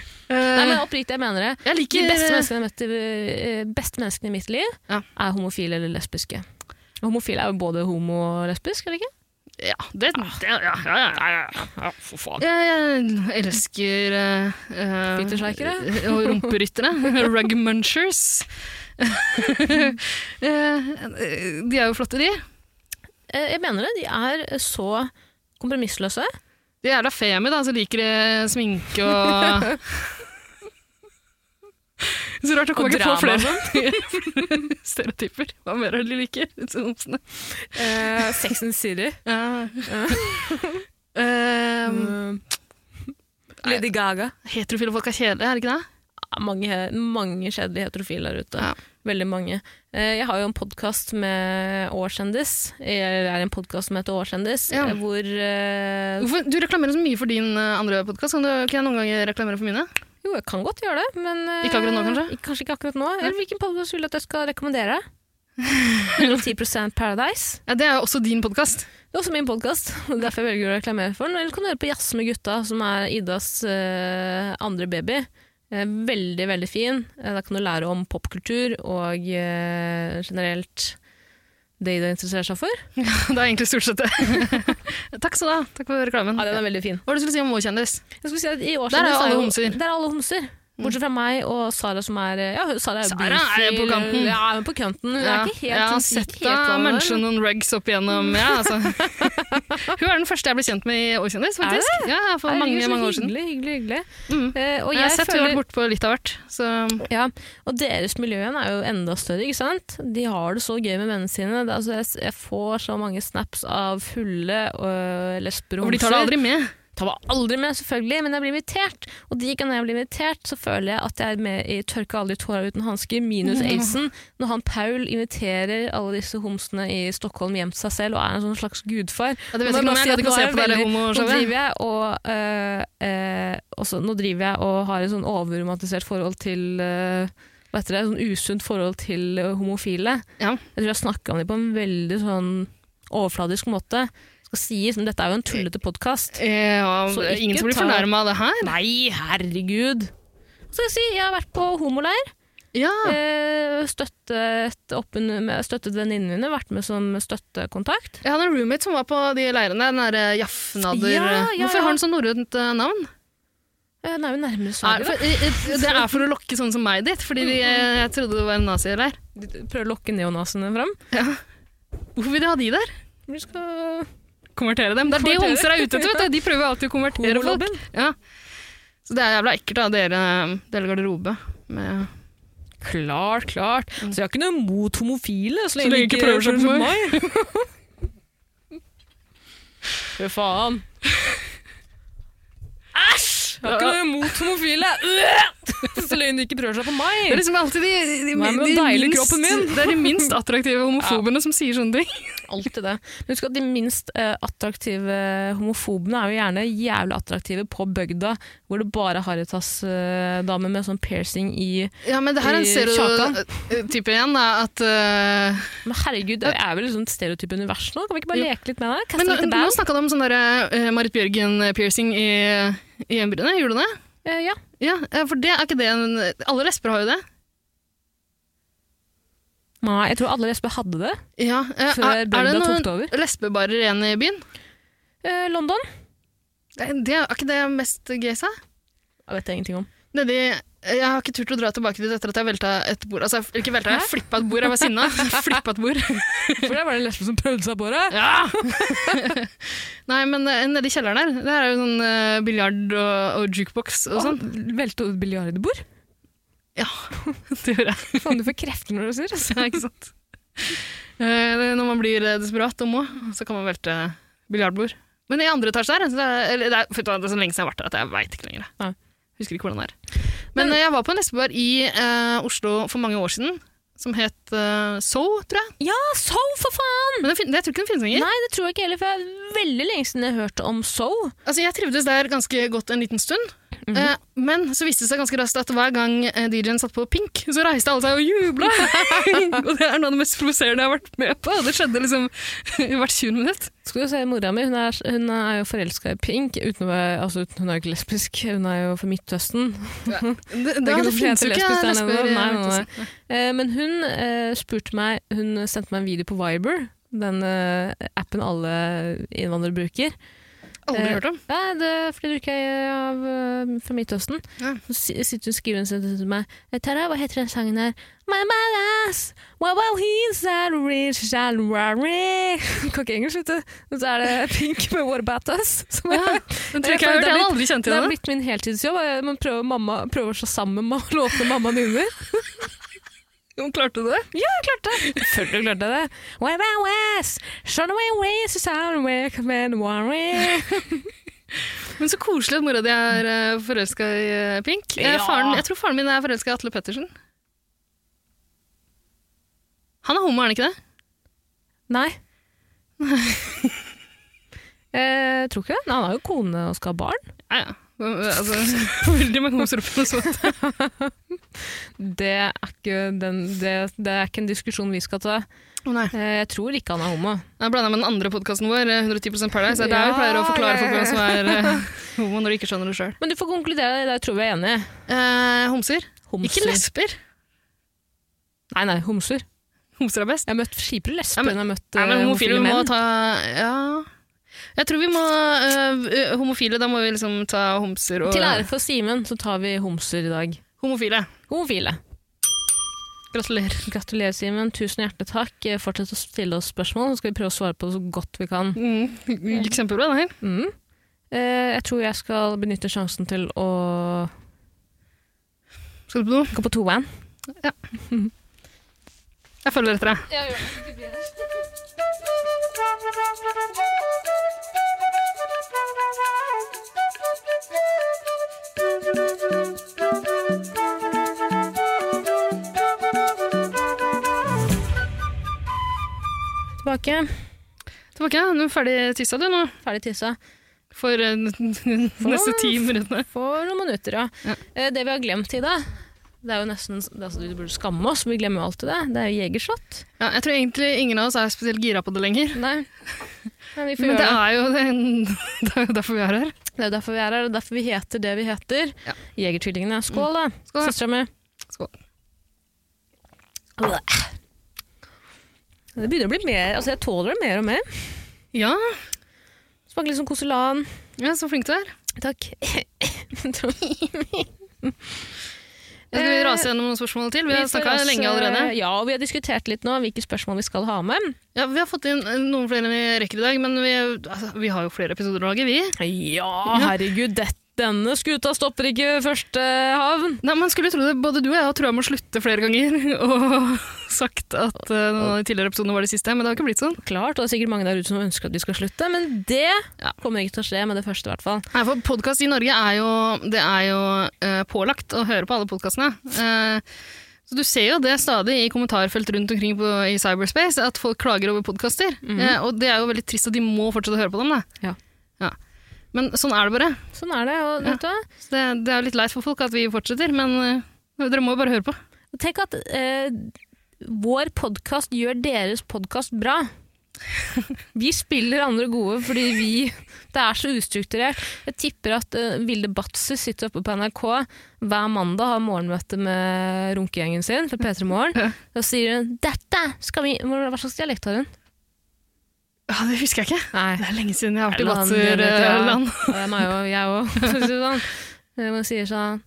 <laughs> Nei, Eh, men Oppriktig, jeg mener det. jeg De beste menneskene jeg har møtt i, eh, beste menneskene i mitt liv, Ja. er homofile eller lesbiske. Homofile er jo både homo og lesbisk, er det ikke? Ja, det, det ja, ja, ja, ja, ja. for faen. Jeg, jeg elsker uh, Fittersleikere? <laughs> Og rumperyttere. <laughs> Rugmunchers. <laughs> Eh, de er jo flotte, de. Eh, Jeg mener det. De er så kompromissløse. De er da femi, da, så liker de sminke og <laughs> Så rart å komme ikke på flere <laughs> <laughs> stereotyper. Hva mer er det de liker? Uh. Sex and City. Uh. Um. Lady Gaga. heterofile folk er kjedelige, er det ikke det? Mange, mange kjedelige heterofile der ute. Ja. Veldig mange. Eh, Jeg har jo en podkast med Årskjendis. Eller er en podkast som heter Årskjendis, Ja. eh, hvor du reklamerer så mye for din andre podkast. Kan, du- kan jeg noen ganger reklamere for mine? Jo, jeg kan godt gjøre det, men eh, Ikke akkurat nå, kanskje? Kanskje ikke akkurat nå. Eller hvilken podkast vil du at jeg skal rekommendere? <laughs> 110 Paradise. Ja, det er jo også din podkast. Det er også min podkast, derfor jeg velger å reklamere for den. Eller kan du høre på Jazz med gutta, som er Idas uh, andre baby. Eh, veldig, veldig fin. Da kan du lære om popkultur og generelt det Ida interesserer seg for. <laughs> Ja, Det er egentlig stort sett det. <laughs> Takk skal du ha. Takk for reklamen. Ja, den er veldig fin. Hva var det du skulle si om vår kjendis? Jeg skulle si at i Der er jo alle homser. Der er alle homser. Bortsett fra meg og Sara som er Ja, Sara er jo Sara er på kanten. Ja, hun er på kanten. Hun er ikke helt, jeg har sett ikke helt deg munche noen rugs opp igjennom ja, altså. <laughs> Hun er den første jeg ble kjent med i Årkjendis, Er det? faktisk. Ja, for mange, Herregud, så mange år siden. Hyggelig, hyggelig, hyggelig. Mm. Uh, og Jeg har sett sett hun har vært borte på litt av hvert. Så Ja, og deres miljø igjen er jo enda større, ikke sant? De har det så gøy med vennene sine. Altså, jeg, jeg får så mange snaps av fulle øh, lesberomser. og og de tar det aldri med. Tar meg aldri med, selvfølgelig, men jeg blir invitert. Og de gangene jeg blir invitert, så føler jeg at jeg er med i Tørka aldri tårer uten hansker, minus <laughs> Aidsen, når han Paul inviterer alle disse homsene i Stockholm hjem til seg selv og er en sånn slags gudfar. Ja, det vet jeg ikke om jeg gadd ikke å se på det jeg homoshowet. jeg og, øh, øh, også, nå driver jeg og har et sånn overromantisert forhold til øh, hva heter det, sånn usunt forhold til homofile. Ja. Jeg tror jeg snakka om dem på en veldig sånn overfladisk måte. Skal sies, men Dette er jo en tullete podkast. Ja, ikke ingen som blir fornærma av det her. Nei, herregud! Så skal jeg si, jeg har vært på homoleir. Ja, Eh, støttet, støttet venninnene mine, vært med som støttekontakt. Jeg hadde en roommate som var på de leirene. Den derre Jafnader Ja, ja, Hvorfor ja. har den så norrønt eh, navn? Eh, Den er jo nærmere Sverige. eh, eh, det er for å lokke sånne som meg dit, fordi eh, jeg trodde det var en nazileir. da. De Prøver å lokke neonazene fram. Hvorfor vil de ha de der? Vi skal Konvertere dem. Det er det Konvertere. homser er ute etter. De prøver alltid å konvertere folk. Ja. Så det er jævla ekkelt av dere deler garderobe. Med Klart, klart. Så jeg har ikke noe mot homofile, så lenge, lenge de ikke prøver seg på meg. <laughs> Fy faen. <laughs> Æsj! Jeg har ikke noe imot homofile. <laughs> Så ikke prøver seg på meg. Det er liksom alltid de, de, med de, den minst, min? det er de minst attraktive <laughs> homofobene som sier sånne ting. Alltid det. Men husk at de minst uh, attraktive homofobene er jo gjerne jævlig attraktive på bygda, hvor det bare er Haritas-damer med sånn piercing i Ja, men det her er en stereotype igjen, da, at uh, Men herregud, det er vel et sånt stereotype univers nå? Kan vi ikke bare Jo. leke litt med det? Men Kaste nå, litt nå snakka du om sånn derre uh, Marit Bjørgen-piercing i, i øyenbrynene, Gjorde du det? Eh, ja. Ja, eh, for det er ikke det en, Alle lesber har jo det. Nei, jeg tror alle lesber hadde det Ja, eh, før er, er det noen lesbebarer igjen i byen? Eh, London? Det, det, er ikke det mest gøy seg? Jeg vet jeg ingenting om. Nedi Jeg har ikke turt å dra tilbake dit etter at jeg velta et bord. Altså, ikke velta, jeg flippa et bord. Jeg var sinna. <laughs> flippa et bord. For det var det en lesbe som seg på det. Ja! <laughs> Nei, men nede i kjelleren der, det er jo sånn uh, biljard og, og jukebox og sånn. Velte du et biljardbord? Ja, <laughs> det gjør jeg. Faen, du får krefter når du sier det. Ja, ikke sant? Uh, når man blir eh, desperat og må, så kan man velte biljardbord. Men i andre etasje der, så det er, eller det er, vet du det er så lenge siden jeg har vært der at jeg veit ikke lenger. Ja. Husker ikke hvordan det er. Men eh, jeg var på en lesbebar i eh, Oslo for mange år siden, som het uh, So, tror jeg. Ja, so, for faen! Men den, jeg tror ikke den finnes lenger. Nei, det tror jeg ikke heller, for jeg er veldig lenge siden jeg hørte om so. Altså, jeg trivdes der ganske godt en liten stund. Eh, men så viste det seg ganske raskt at hver gang eh, DJ-en satt på Pink, så reiste alle seg og jubla! <laughs> og det er noe av det mest provoserende jeg har vært med på. Det skjedde liksom <laughs> hvert 20 minutt. Skal du se, Mora mi hun er, hun er jo forelska i Pink. Uten å være, altså, hun er jo ikke lesbisk, hun er jo fra Midtøsten. <laughs> Det, det, det, det, noe finnes jo ikke lesber. Eh, men hun eh, spurte meg Hun sendte meg en video på Viber, den eh, appen alle innvandrere bruker. Aldri Eh, hørt om. Ja, det er fordi du ikke er av, eh, fra Midtøsten. Ja. Så sitter hun og skriver en sted til meg. «Eh, Tara, hva heter den sangen her? My badass, wow, wow, he's a rich and rare. <laughs> Kan ikke engelsk, vet du. Og så er det <laughs> Pink med What About Us. <laughs> Som Ja, jeg, Den tror jeg jeg aldri kjent det er blitt min heltidsjobb. Man prøver, mamma, prøver å slå sammen låtene mamma nynner. Hun klarte det. Ja, jeg klarte det. Selvfølgelig klarte jeg det. What I was, Shun away ways and worry. <laughs> Men så koselig at mora di er uh, forelska i eh, Pink. Eh, Ja. faren, jeg tror faren min er forelska i Atle Pettersen. Han er homo, er han ikke det? Nei. Jeg <laughs> tror ikke det. Han har jo kone og skal ha barn. Ja, ja. Altså, veldig mange homser sånt. <laughs> Det er, ikke den, det, det er ikke en diskusjon vi skal ta. Eh, Jeg tror ikke han er homo. Jeg blanda med den andre podkasten vår, eh, 110 Paradise. Det er der vi pleier å forklare folk hvem som er eh, <laughs> homo når de ikke skjønner det sjøl. Men du får konkludere, der tror vi er enige. Eh, homser. Homser. Ikke lesber. Nei, nei, homser. Homser er best. Jeg har møtt kjipere lesber enn jeg har møtt eh, homofile menn. ta Ja. Jeg tror vi må øh, Homofile, da må vi liksom ta homser og Til ære for Simen så tar vi homser i dag. Homofile. Homofile. Gratulerer. Gratulerer, Simen. Tusen hjertelig takk. Eh, Fortsett å stille oss spørsmål, så skal vi prøve å svare på det så godt vi kan. Mm. Gikk kjempebra, det her. Mm. Eh, jeg tror jeg skal benytte sjansen til å Skal du på do? gå på toveien. <laughs> Jeg følger etter deg. Tilbake. Tilbake. Du er ferdig tissa, du, nå? Ferdig tissa. For øh, <laughs> neste ti minuttene. For noen minutter, ja. Ja. Eh, det vi har glemt, Ida, det er jo nesten altså, Vi burde skamme oss, vi glemmer jo alltid det. Det er jo jegerslott. Ja, jeg tror egentlig ingen av oss er spesielt gira på det lenger. Nei. Men vi får Men det er jo det, <laughs> det er jo derfor vi er her. Det er jo derfor vi er her, og derfor vi heter det vi heter. Ja. Jegertvillingene. Skål, da. Skål. Søstera mi. Skål. Det begynner å bli mer Altså, jeg tåler det mer og mer. Ja, Smaker litt som koselan. ja så flink du er. Takk. <laughs> Skal vi rase gjennom noen spørsmål til? Vi har snakka lenge allerede. Ja, og vi har diskutert litt nå hvilke spørsmål vi skal ha med. Ja, Vi har fått inn eh, noen flere enn vi rekker i dag, men vi, altså, vi har jo flere episoder å lage, vi. Ja, herregud, dette Denne skuta stopper ikke første havn. Nei, Man skulle tro det. Både du og jeg har trua med å slutte flere ganger <laughs> og sagt at uh, noen av de tidligere episodene var de siste, men det har ikke blitt sånn. Klart, og det er sikkert mange der ute som ønsker at vi skal slutte, men det Ja. kommer ikke til å skje med det første, i hvert fall. Nei, for Podkast i Norge er jo, det er jo uh, pålagt å høre på alle podkastene. så du ser jo det stadig i kommentarfelt rundt omkring på, i cyberspace, at folk klager over podkaster. og det er jo veldig trist at de må fortsette å høre på dem. Da. Ja. Ja. Men sånn er det bare. Sånn er det. og Ja. vet du hva? Det, det er litt leit for folk at vi fortsetter, men eh, dere må jo bare høre på. Tenk at eh, vår podkast gjør deres podkast bra. Vi spiller andre gode fordi vi Det er så ustrukturert. Jeg tipper at uh, Vilde Batzer sitter oppe på NRK hver mandag har morgenmøte med runkegjengen sin fra P3 Morgen. Ja. Da sier hun 'Dette skal vi Hva slags dialekt har hun? Ja, Det husker jeg ikke. Nei. Det er lenge siden jeg har vært i Land, det jeg. Batser-land. Og det er meg og jeg òg, for å si det sånn. Eh, Man sier sånn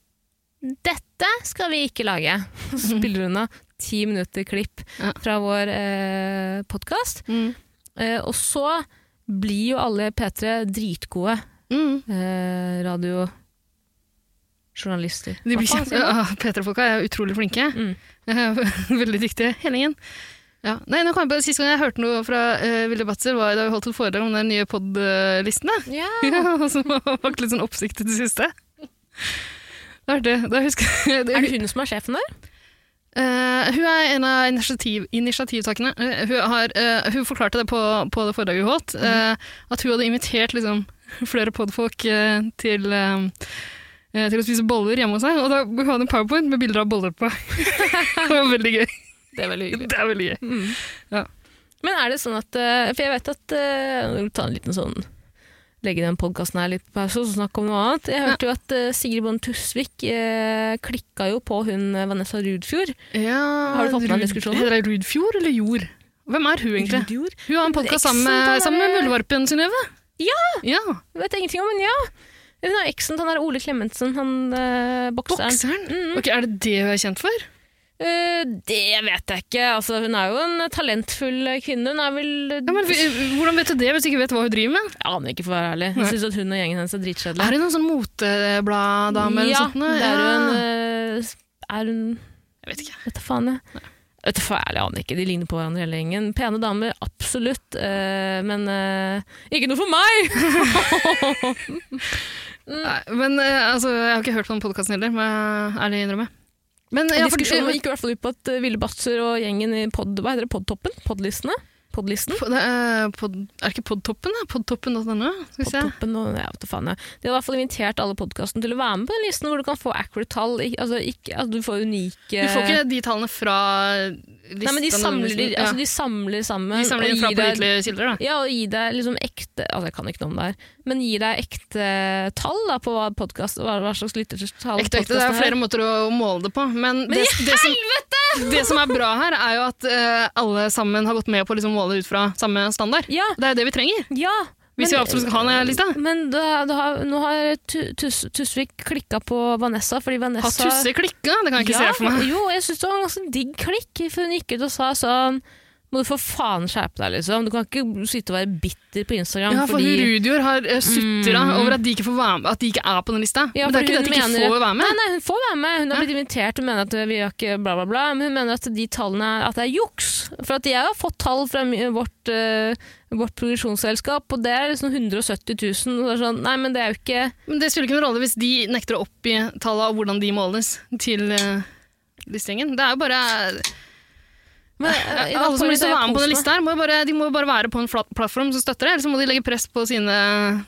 Dette skal vi ikke lage. Så spiller hun av ti minutter klipp fra vår eh, podkast. Mm. Eh, og så blir jo alle i P3 dritgode Mm. eh, radiojournalister. De blir kjempe... Ja, P3-folka er utrolig flinke. Mm. <laughs> Veldig dyktige. Helingen. Ja. Nei, nå kom jeg på, Sist gang jeg hørte noe fra uh, Vilde Batzer, var da vi holdt et foredrag om de nye pod-listene. Ja. <laughs> Ja, som har vakt litt sånn oppsikt i det siste. Det er det. Da husker Er det hun som er sjefen der? Uh, hun er en av initiativ, initiativtakerne. Uh, hun, har, uh, hun forklarte det på, på det foredraget hun holdt, mm. at hun hadde invitert liksom, flere podfolk til, til å spise boller hjemme hos seg. Og da hun hadde en powerpoint med bilder av boller på. <laughs> det var veldig gøy. Det er veldig hyggelig. <laughs> Det er veldig gøy. Mm. Ja. Men er det sånn at eh, For jeg vet at eh, Ta en liten sånn Legge den podkasten her litt på pause og snakke om noe annet. Jeg hørte jo at uh, Sigrid Bonde Tusvik uh, klikka jo på hun Vanessa Rudfjord. Ja, Har du fått med en diskusjon? diskusjonen? Heter det Rudfjord eller Jord? Hvem er hun egentlig? Rudjord? Hun har en podkast sammen, sammen med Muldvarpen, Synnøve. Ja! Ja. Vet jeg ingenting om, men ja. Hun har eksen til han der Ole Klemetsen, han uh, bokseren. Bokseren? Mm. Ok, Er det det hun er kjent for? Eh, det vet jeg ikke. Altså, hun er jo en talentfull kvinne. Hun er vel Ja, men, hvordan vet du det hvis du ikke vet hva hun driver med? Jeg aner ikke, for å være ærlig. Jeg syns at hun og gjengen hennes er dritkjedelige. Er hun noen sånn motebladdame eller ja, noe sånt? det er Ja. hun eh, Er hun Jeg vet ikke. Vet da faen, jeg. Vet du, for ærlig, jeg aner ikke. De ligner på hverandre hele gjengen. Pene damer, absolutt. eh, men ikke noe for meg! <laughs> Nei, men altså, jeg har ikke hørt på den podkasten heller, må jeg ærlig innrømme. Men ja, for, gikk i hvert fall ut på at uh, Ville Batzer og gjengen i pod, hva heter det, Podtoppen? Podlistene? Podlisten? Pod, er, pod, er det ikke Podtoppen? Podtoppen.no? Podtoppen og. Ja. De har i hvert fall invitert alle podkasten til å være med på den listen, hvor du kan få accurate tall. Altså, ikke, altså, du får unike Du får ikke de tallene fra listen? Nei, men de samler, de, altså, de samler sammen. de samler inn fra gir pålitelige kilder, da. Ja, og gi deg liksom ekte Altså, jeg kan ikke noe om det her, men gir deg ekte tall da, på hva podcast, Hva, hva slags lyttertall Ekte, ekte. Det er flere måter å måle det på. Men, det, det, som, det som er bra her, er jo at uh, alle sammen har gått med på å liksom måle ut fra samme standard. Ja, Det er jo det vi trenger. ja. Hvis men- vi absolutt skal ha den lista. Men da, da, nå har Tus, Tusvik klikka på Vanessa, fordi Vanessa Har Tusse klikka? Det kan jeg ikke ja, se for meg. Jo, jeg syns det var en ganske digg klikk, for hun gikk ut og sa sånn Må du for faen skjerpe deg, liksom. Du kan ikke sitte og være bitter på Instagram Ja, for fordi Rudior har uh, sutra Mm. over at de, ikke får være med, at de ikke er på den lista. Ja, men det er ikke det at de ikke får være med. Nei, nei, hun får være med. Hun har blitt invitert. Hun mener at vi har ikke bla, bla, bla. Men hun mener at de tallene at det er juks. For at jeg har fått tall fra vårt, uh, vårt produksjonsselskap, og det er liksom 170 000. Og det er sånn, nei, men det er jo ikke Men det spiller ikke noen rolle hvis de nekter å oppgi tallene og hvordan de måles til uh, listgjengen. Det er jo bare men, eh, Alle som har lyst til å være med på den lista her, må jo bare, de må jo bare være på en flat plattform som støtter det, eller så må de legge press på sine,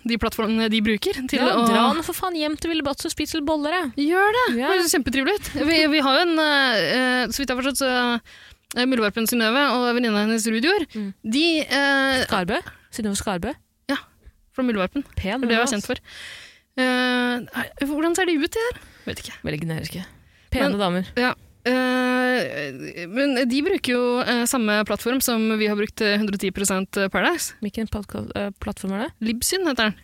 de plattformene de bruker. Til Ja, å dra nå for faen hjem til Ville Batz og spis litt boller, jeg. Gjør det! Ja. Det høres kjempetrivelig ut. Vi, vi har jo en, uh, så vidt jeg har forstått, så uh, Muldvarpen Synnøve og venninna hennes Rudior, Mm. de uh, Skarbø. Synnøve Skarbø. fra Muldvarpen. Pen. Det er det jeg er kjent for. Uh, hvordan ser de ut, de her? Vet ikke. Veldig generiske. Pene Men- damer. Eh, men de bruker jo uh, samme plattform som vi har brukt eh, 110 Paradise. Hvilken eh, plattform er det? Libsyn heter den.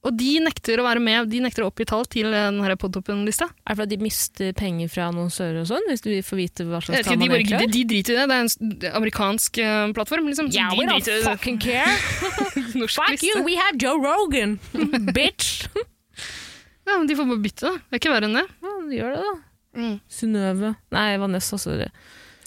Og de nekter å være med, de nekter å oppgi tall til denne podtoppen-lista. Er det fordi de mister penger fra annonsører og sånn? Hvis du får vite hva slags tall De, man bare, egentlig de, har? de driter i det. Det er en amerikansk uh, plattform. Liksom. Yeah, de we don't fucking care. <laughs> Fuck liste. you, we have Joe Rogan, <laughs> bitch. Ja, men De får bare bytte, da. Det er ikke verre enn det. Ja, de gjør det, da. Mm. Synnøve Nei, Vanessa, sorry.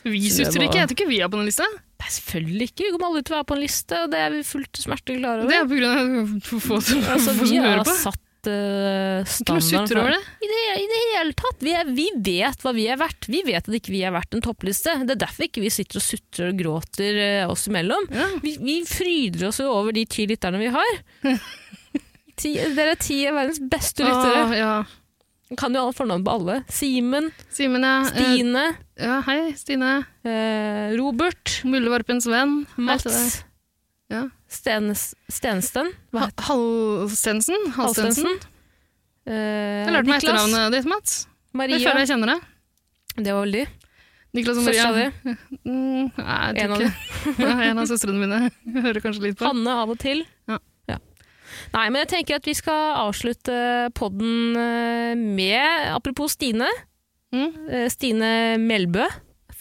Vi var- ikke. Jeg tror ikke vi er på den lista. Nei, selvfølgelig ikke. Vi kommer aldri til å være på en liste, og det er vi fullt smertelig klare over. Det er på grunn av for få som, <laughs> altså, få vi som hører har på. satt uh, standarden sutre over det. I det, I det hele tatt. Vi, er, vi vet hva vi er verdt. Vi vet at ikke vi er verdt en toppliste. Det er derfor ikke vi sitter og sutrer og gråter uh, oss imellom. Ja. Vi, vi fryder oss jo over de ti lytterne vi har. <laughs> Ti, dere er ti av verdens beste lyttere. Åh, ja. Kan jo alle fornavn på alle. Simen, Simen, ja. Eh, Stine, Ja, hei, Stine. eh, Robert, Mullevarpens venn. Mats, Ja. Stenes, Stensten, hva heter Halstensen? Halstensen? Eh, Jeg lærte meg etternavnet ditt, Mats. Maria. Jeg føler jeg kjenner det. det var vel de. Niklas og Søstera Maria. di. <laughs> Mm, nei, jeg En tror ikke. <laughs> En av søstrene mine. Jeg <laughs> hører kanskje litt på. Hanne av og til. Ja. Nei, men jeg tenker at vi skal avslutte podden eh, med, apropos Stine, Mm. eh, Stine Melbø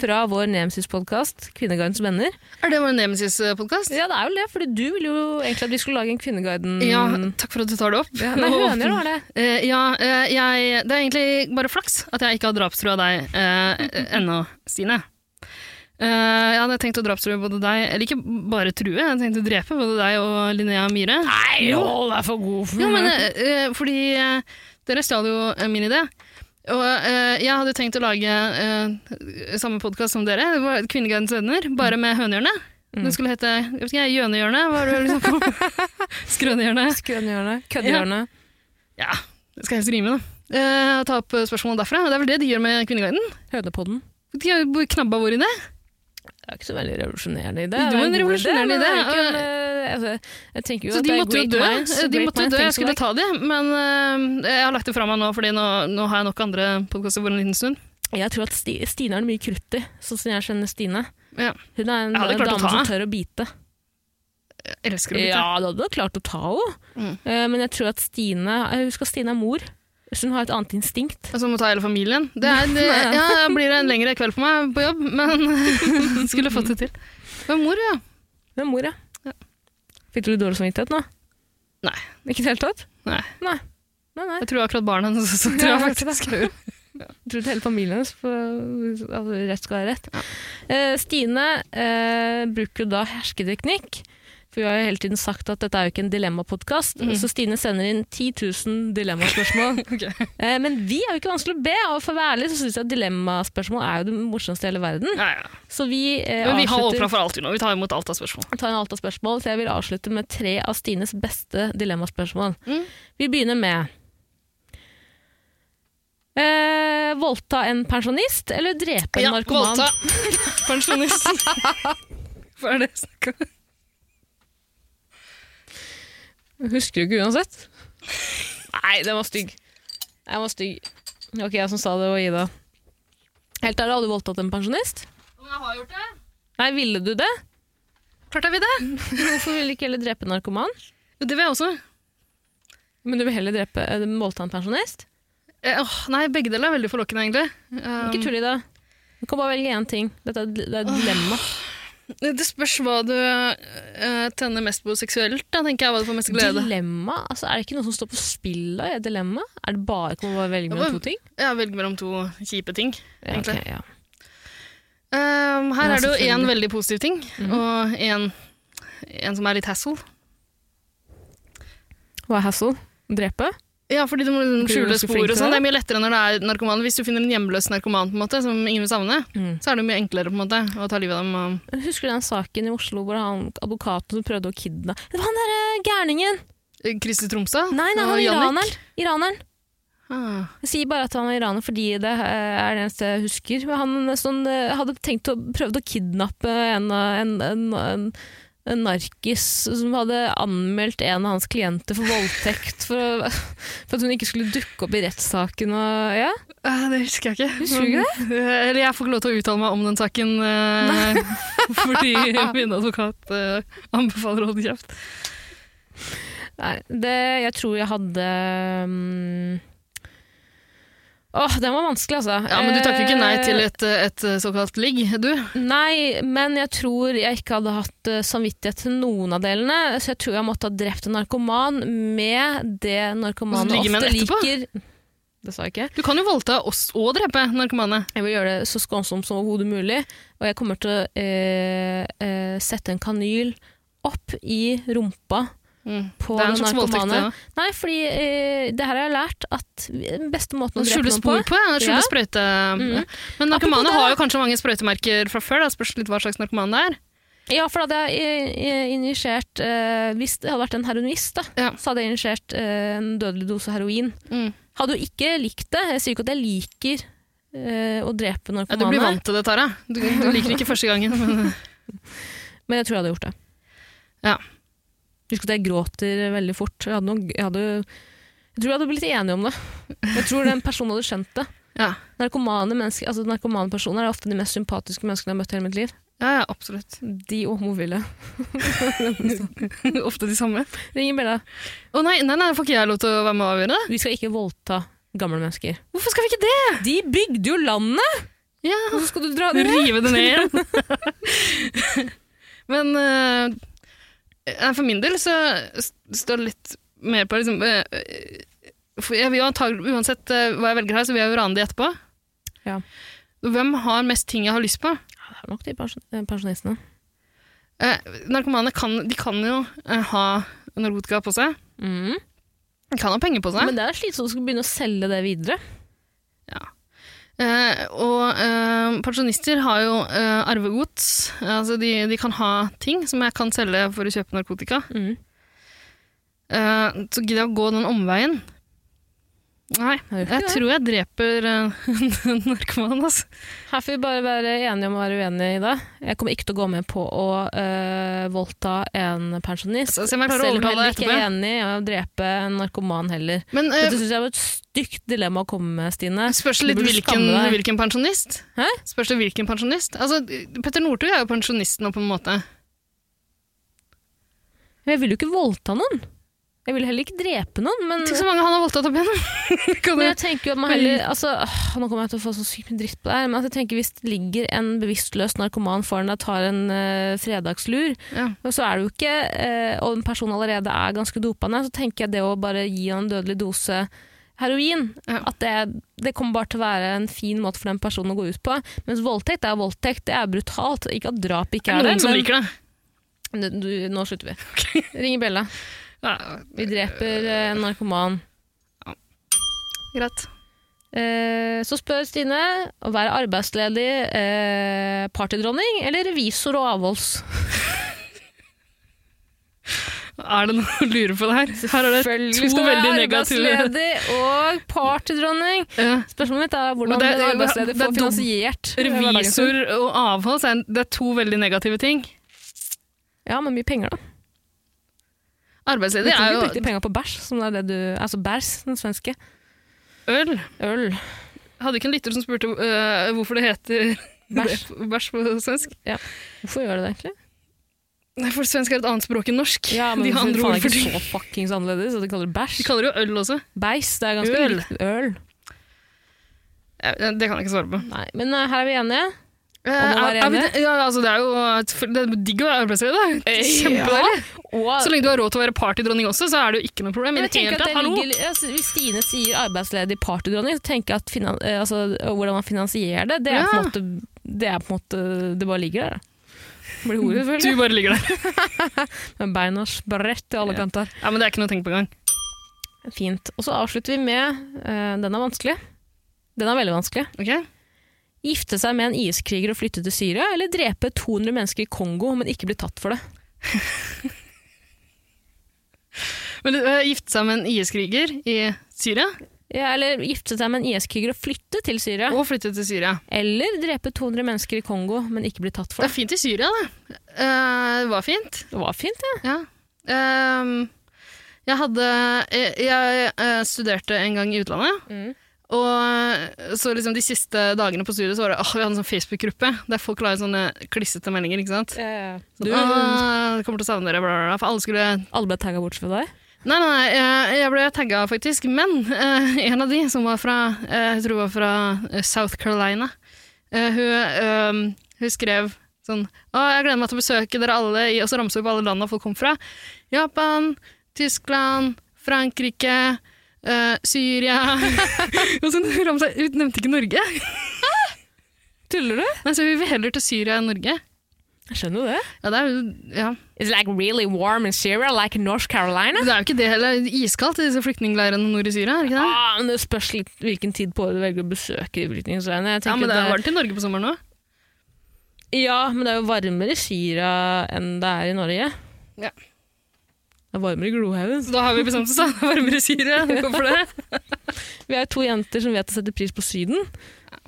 fra vår Nemesis-podkast, Kvinnegardens venner. Er det vår Nemesis-podkast? Ja, det er jo det, fordi du ville jo egentlig at vi skulle lage en Kvinneguiden... Ja, takk for at du tar det opp. Ja, Nei, høner har det. Uh, ja, uh, jeg, det er egentlig bare flaks at jeg ikke har drapstrua deg uh, ennå, Stine. Eh, jeg hadde tenkt å drapstrue både deg, eller ikke bare true, jeg hadde tenkt å drepe både deg og Linnea Myhre. Nei, jo, det er for god Jo, men eh, eh, fordi dere stjal jo min idé. Og eh, jeg hadde tenkt å lage eh, samme podkast som dere, det var Kvinnegardens venner, bare med hønehjørnet. Mm. Den skulle hete jeg vet ikke, Gjønehjørnet, er det liksom <laughs> Skrønehjørnet. Skrønehjørnet, køddehjørnet. Ja, det skal helst rime, da. Eh, ta opp spørsmål derfra. Det er vel det de gjør med Kvinneguiden. Hønepodden. De har knabba vår idé. Det er ikke så veldig revolusjonerende idé. Det var en er revolusjonerende er idé. eh, altså, jeg tenker jo Så at de det er måtte jo dø. minds, De måtte jo dø, jeg skulle like. ta de, men uh, jeg har lagt det fra meg nå, fordi nå, nå har jeg nok andre podkaster for en liten stund. Jeg tror at Sti, Stine er det mye krutt i, sånn som jeg skjønner Stine. Ja. Hun er en dame som tør å bite. Jeg elsker å bite. Ja, du hadde klart å ta henne. Mm. Uh, men jeg tror at Stine Jeg husker at Stine er mor, så hun har et annet instinkt. Altså må ta hele familien. Det, er, <laughs> det, ja, da blir det en lengre kveld for meg på jobb, men <laughs> skulle fått det til. Men mor, ja. Hun er mor, ja. Ja. Fikk du dårlig samvittighet nå? Nei. Ikke i det hele tatt? Nei. Nei, nei. nei. Jeg tror akkurat barna hennes også tror jeg faktisk gjør. <laughs> Jeg tror hele familien hennes for at rett skal være rett. Ja. Uh, Stine uh, bruker da hersketeknikk. For vi har jo hele tiden sagt at dette er jo ikke en dilemmapodkast, Mm. så Stine sender inn 10 000 dilemmaspørsmål. <laughs> okay. eh, men vi er jo ikke vanskelig å be, og for å være ærlig så syns jeg at dilemmaspørsmål er jo det morsomste i hele verden. Ja, ja. Så vi, eh, Men vi har opera åpna for alt nå. Vi tar imot alt av spørsmål. tar en alt av spørsmål, så jeg vil avslutte med tre av Stines beste dilemmaspørsmål. Mm. Vi begynner med eh, Voldta en pensjonist eller drepe en narkoman? voldta <laughs> pensjonist. <laughs> Hva er det jeg snakker om? Husker du ikke uansett? Nei, den var stygg. Den var stygg. Ok, jeg som sa det, var Ida. Helt ærlig, har du voldtatt en pensjonist? Om jeg har gjort det? Nei, ville du det? Klart jeg vil det. <laughs> Hvorfor ville du ikke heller drepe en narkoman? Det vil jeg også. Men du vil heller drepe, eh, voldta en pensjonist? Eh, åh, nei, begge deler er veldig forlokkende, egentlig. Um, Ikke tull i det. Du kan bare velge én ting. Dette er, det er et dilemma. Det spørs hva du uh, tenner mest på seksuelt, da, tenker jeg hva du får mest glede. Dilemma? Altså, er det ikke noe som står på spill da, dilemma? Er det bare å velge mellom to ting? Ja, velge mellom to kjipe ting. Ja, egentlig. ok, ja. Um, her er det jo én veldig positiv ting, Mhm. og en, en som er litt hassle. Hva er hassle? Drepe? Ja, fordi du må liksom skjule spor og sånn. det. Er mye lettere når det er narkoman. Hvis du finner en hjemløs narkoman på en måte, som ingen vil savne, Mm. så er det mye enklere på en måte å ta livet av dem. Og... Husker du den saken i Oslo hvor han advokaten som prøvde å kidnappe Det var han derre gærningen! Christer Tromsø? Nei, nei, han er iraneren. iraneren. Ah. Jeg sier bare at han er iraner fordi det er det eneste jeg husker. Han sånn, eh, hadde tenkt å prøvd å kidnappe en, en, en, en, en narkis som hadde anmeldt en av hans klienter for voldtekt for, for at hun ikke skulle dukke opp i rettssaken. Og, ja. Eh, Det husker jeg ikke. Husker du ikke Men, eh, Eller jeg får ikke lov til å uttale meg om den saken Nei. <laughs> fordi <laughs> min advokat eh, anbefaler å holde kjeft. Nei, det, jeg tror jeg hadde mm, Åh, den var vanskelig, altså. Ja, Men du takker ikke nei Eh, til et, et såkalt ligg, du? Nei, men jeg tror jeg ikke hadde hatt eh, samvittighet til noen av delene, så jeg tror jeg måtte ha drept en narkoman med det narkomane ofte liker. Det sa jeg ikke. Du kan jo voldta oss og drepe narkomane. Jeg vil gjøre det så skånsomt som overhodet mulig, og jeg kommer til å øh, øh, sette en kanyl opp i rumpa Mm. på Det er en slags voldtekt. narkomane. det. Nei, fordi eh, det her har jeg lært at den beste måten å drepe noen på spor på, ja. Skjule Ja. sprøyte. Mhm. Men narkomane har jo kanskje mange sprøytemerker fra før. Da. Spørs litt hva slags narkoman det er. Ja, for da hadde jeg eh, injisert eh, Hvis det hadde vært en heroinist, da, Ja. så hadde jeg injisert eh, en dødelig dose heroin. Mm. Hadde jo ikke likt det. Jeg sier ikke at jeg liker eh, å drepe Ja, du blir vant til det, Tara. Du, du liker ikke første gangen. Men, <laughs> men jeg tror jeg hadde gjort det. Ja. Husk at jeg gråter veldig fort. Jeg, hadde noen, jeg, hadde, jeg tror jeg hadde blitt enige om det. Jeg tror den personen hadde skjønt det. <laughs> ja. Narkomane, mennesker, altså narkomane personer er ofte de mest sympatiske menneskene jeg har møtt i hele mitt liv. ja, ja, absolutt. De og homofile. <laughs> Ofte de samme. Ring Bella. Å nei, nei, nei, får ikke jeg lov til å være med og avgjøre det? Vi skal ikke voldta gamle mennesker. Hvorfor skal vi ikke det? De bygde jo landet! Ja, Hvorfor skal du dra det ned? Rive det ned igjen. <laughs> Men nei, for min del så står det litt mer på liksom eh, for Jeg vil jo antagelig, Uansett eh, hva jeg velger her, så vil jeg jo rane de etterpå. Ja. Hvem har mest ting jeg har lyst på? Ja, det er nok de eh, pensjonistene. Eh, narkomane kan, de kan jo eh, ha narkotika på seg. Mm. De kan ha penger på seg. Men det er slitsomt å skulle begynne å selge det videre. Eh, og eh, pensjonister har jo eh, arvegods. Altså de, de kan ha ting som jeg kan selge for å kjøpe narkotika. Mm. Eh, så gidder jeg å gå den omveien? Nei, Jeg tror jeg dreper <laughs> uh, narkoman. Altså. Her får vi bare være enige om å være uenige i det. Jeg kommer ikke til å gå med på å øh, voldta en pensjonist. Altså, Selv om jeg heller ikke er enig i å drepe en narkoman heller. Men eh, Dette syns jeg var et stygt dilemma å komme med, Stine. spørs litt hvilken, hvilken pensjonist? Hæ? Spørs det hvilken pensjonist? Altså, Petter Northug er jo pensjonist nå, på en måte. Men Jeg vil jo ikke voldta noen. Jeg vil heller ikke drepe noen, men, Tenk så mange han har voldtatt opp igjennom! <laughs> Men jeg tenker jo at man heller altså, åh, Nå kommer jeg til å få så sykt mye dritt på det her, men jeg tenker hvis det ligger en bevisstløs narkoman foran deg og tar en eh, fredagslur, ja. Og så er det jo ikke, eh, og en person allerede er ganske dopende, så tenker jeg det å bare gi han en dødelig dose heroin, Ja. at det, det kommer bare til å være en fin måte for den personen å gå ut på. Mens voldtekt er voldtekt, det er brutalt. Ikke at drap ikke er er det, noen som men liker det. du, nå slutter vi. Ringer Bella. Ja, Vi dreper eh, en narkoman. greit. Eh, så spør Stine å være arbeidsledig eh, partydronning eller revisor og avholds. <laughs> Er det noe å lure på det her? Her er det to veldig negative arbeidsledig og partydronning. ja. Spørsmålet mitt er hvordan det er- arbeidsledig det får finansiert. Revisor og avholds er det er to veldig negative ting. Ja, men mye penger, da. Arbeidsledig er jo Du brukte penger på bæsj, som det er det du Altså bæsj, den svenske. øl. Øl. Hadde ikke en lytter som spurte uh, hvorfor det heter <laughs> Bæsj. på svensk? Ja. Hvorfor gjør det det egentlig? Nei, for svensk er et annet språk enn norsk. Ja, <laughs> men de har andre ord er for ikke så fuckings annerledes, at de kaller det De bæsj. kaller det jo øl også. Beis, det er ganske Øl. øl. Ja, det kan jeg ikke svare på. Nei, men uh, her er vi enige. Eh? Ja, altså, det er jo det er digg å være arbeidsledig, da. <laughs> Kjempedeilig. Ja. Så lenge du har råd til å være partydronning også, så er det jo ikke noe problem. ligger, altså, Hvis Stine sier arbeidsledig partydronning, så tenker jeg at finan, eh, altså, hvordan man finansierer det, det er, Ja. måte, det er på en måte Det bare ligger der. Blir hodet, Du bare ligger der. <laughs> Med beina spredt til alle Ja. kanter. Ja, men det er ikke noe å tenke på engang. Fint. Og så avslutter vi med uh, Den er vanskelig. Den er veldig vanskelig. Ok? Gifte seg med en IS-kriger og flytte til Syria, eller drepe 200 mennesker i Kongo, men ikke bli tatt for det. <laughs> Men du øh, gifte seg med en IS-kriger i Syria, Ja, eller gifte seg med en IS-kriger og flytte til Syria. og flytte til Syria. Eller drepe 200 mennesker i Kongo, men ikke bli tatt for Det det. er fint i Syria, det. Uh, det var fint. Det var fint, ja. Ja. Ehm, jeg hadde Jeg, jeg eh, studerte en gang i utlandet. Mm. Og så liksom de siste dagene på studiet så var det åh, vi hadde en sånn Facebook-gruppe der folk la sånne klissete meldinger. ikke sant? Du, Sånn, «Åh, jeg kommer til å savne dere, bla, bla, bla. For alle skulle alle ble tagga bort fra deg? Nei, nei, nei, jeg, jeg ble tagga faktisk, men eh, en av de som var fra, eh, jeg tror var fra eh, South Carolina, eh, hun, eh, hun skrev sånn Å, jeg gleder meg til å besøke dere alle, i, og så ramser hun opp alle landene folk kom fra. Japan, Tyskland, Frankrike, eh, Syria <laughs> Og så ramsa Hun nevnte ikke Norge. Tuller du? Nei, så vi vil heller til Syria enn Norge. Jeg skjønner det. Ja, det er ja. It's like really warm in Syria, like North Carolina. Det er jo ikke det heller. Er Iskaldt i disse flyktningleirene nord i Syria, er ikke det? Ah, men det spørs litt hvilken tid på året du velger å besøke flyktningsleiene. Jeg Ja, men det er varmt i Norge på sommeren òg. Ja, men det er jo varmere i Syria enn det er i Norge. Ja. Det er varmere i Glohaugen. Så da har vi bestemt oss, da. Det er varmere i Syria. <laughs> Hvorfor det? Vi er to jenter som vet å sette pris på Syden.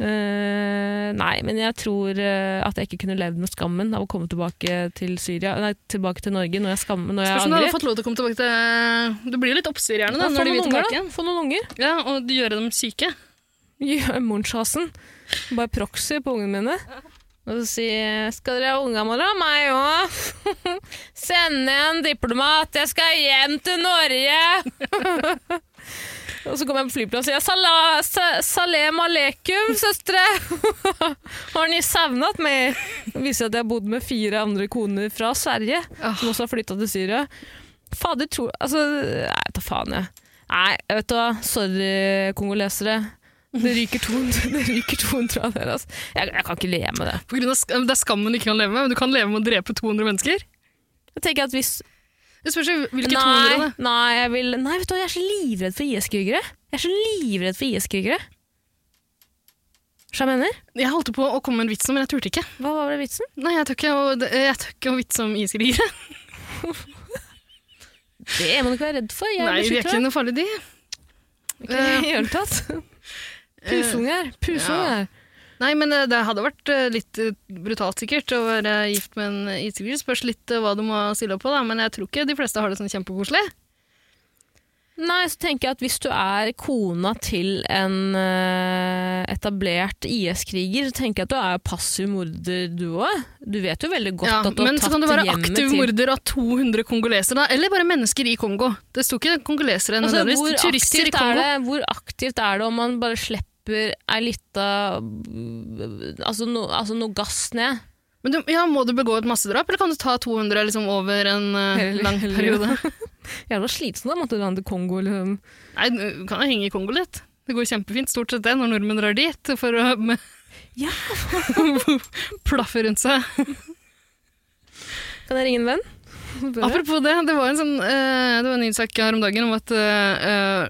Uh, nei, men jeg tror eh, at jeg ikke kunne levd med skammen av å komme tilbake til Syria Nei, tilbake til Norge når jeg, skammer når jeg angrer. du fått lov til å komme tilbake til Du blir litt oppstyr gjerne da, Ja, når de vil tilbake igjen. Få noen unger. Ja, og gjøre dem syke. Gjør Munchhasen. Bare proxy på ungene mine. Og så si 'Skal dere ha unger, mora?' Meg òg. <laughs> Send en diplomat. Jeg skal hjem til Norge. <laughs> Og så kommer jeg på flyplass og sier Sala, sa, 'Salem aleikum, søstre'. <laughs> Har ni savnet meg? Det viser at jeg har bodd med fire andre koner fra Sverige, oh. som også har flytta til Syria. Fader, tror Altså, nei, ta faen, jeg. Nei, vet du hva. Sorry, kongolesere. Det ryker 200, <laughs> det ryker 200 av dere. Altså. Jeg, jeg kan ikke le med det. På grunn av sk det er skammen du ikke kan leve med, men du kan leve med å drepe 200 mennesker. Jeg tenker at hvis Det spørs jo hvilke 200 Nei, da. nei, jeg vil, nei, vet du hva, jeg er så livredd for IS-krigere. Jeg er så livredd for IS-krigere. Skjønner du hva jeg mener? Jeg holdt på å komme med en vits men jeg turte ikke. Hva var det vitsen? Nei, jeg tør ikke å, jeg tør ikke å vitse om iskrigere. <laughs> Det må du ikke være redd for. Jeg Nei, de er ikke noe farlig, de. Ikke i det tatt. Pusunger. Pusunger. Nei, men eh, det hadde vært eh, litt eh, brutalt sikkert å være gift med en iskriger. Spørs litt eh, hva du må stille opp på, da. men jeg tror ikke de fleste har det sånn kjempekoselig. Nei, så tenker jeg at hvis du er kona til en eh, etablert IS-kriger, så tenker jeg at du er passiv morder du òg. Du vet jo veldig godt Ja, at du har tatt hjemmet til men så kan du være aktiv morder av 200 kongolesere, da. Eller bare mennesker i Kongo. Det sto ikke kongolesere altså, nødvendigvis. hvor, Turister i Kongo. det, hvor aktivt er det om man bare slipper ei lita altså, no, altså noe gass ned? Men du, ja, Må du begå et massedrap, eller kan du ta 200 liksom, over en <laughs> uh, lang periode? <laughs> Jævla slitsomt da, måtte dra til Kongo. Liksom. Nei, du kan jo henge i Kongo litt. Det går kjempefint, stort sett det, når nordmenn drar dit for å med, <laughs> Ja. plaffe rundt seg. Kan jeg ringe en venn? Apropos det, det var en sånn uh, Det var en nyhetssak her om dagen om at uh,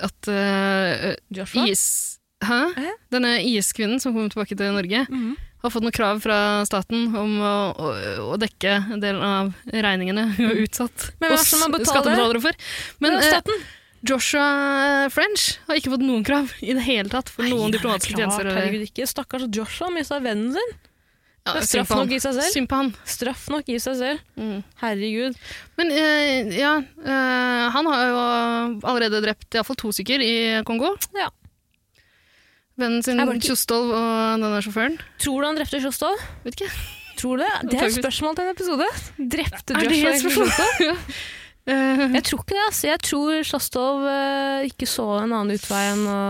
at uh, IS Hæ? Hæ? Denne IS-kvinnen som kom tilbake til Norge, Mhm. har fått noen krav fra staten om å, å, å dekke en del av regningene hun har utsatt Men hva betale skattebetalere for. Men Men eh, staten? Joshua French har ikke fått noen krav i det hele tatt for noen diplomatiske tjenester. eller- Herregud, ikke. Stakkars Joshua mista vennen sin. Ja, straff nok i seg selv. Synd på han. Straff nok i seg selv. Mm. Herregud. Men eh, ja, eh, han har jo allerede drept iallfall to stykker i Kongo. Ja. Vennen sin Kjostolv og denne sjåføren. Tror du han drepte Sjåstad? Vet ikke. Tror du det? Det er et spørsmål til en episode. Drepte Joshua <laughs> ja. Eh, Jeg tror ikke det. Altså. Jeg tror Sjåstad uh, ikke så en annen utvei enn å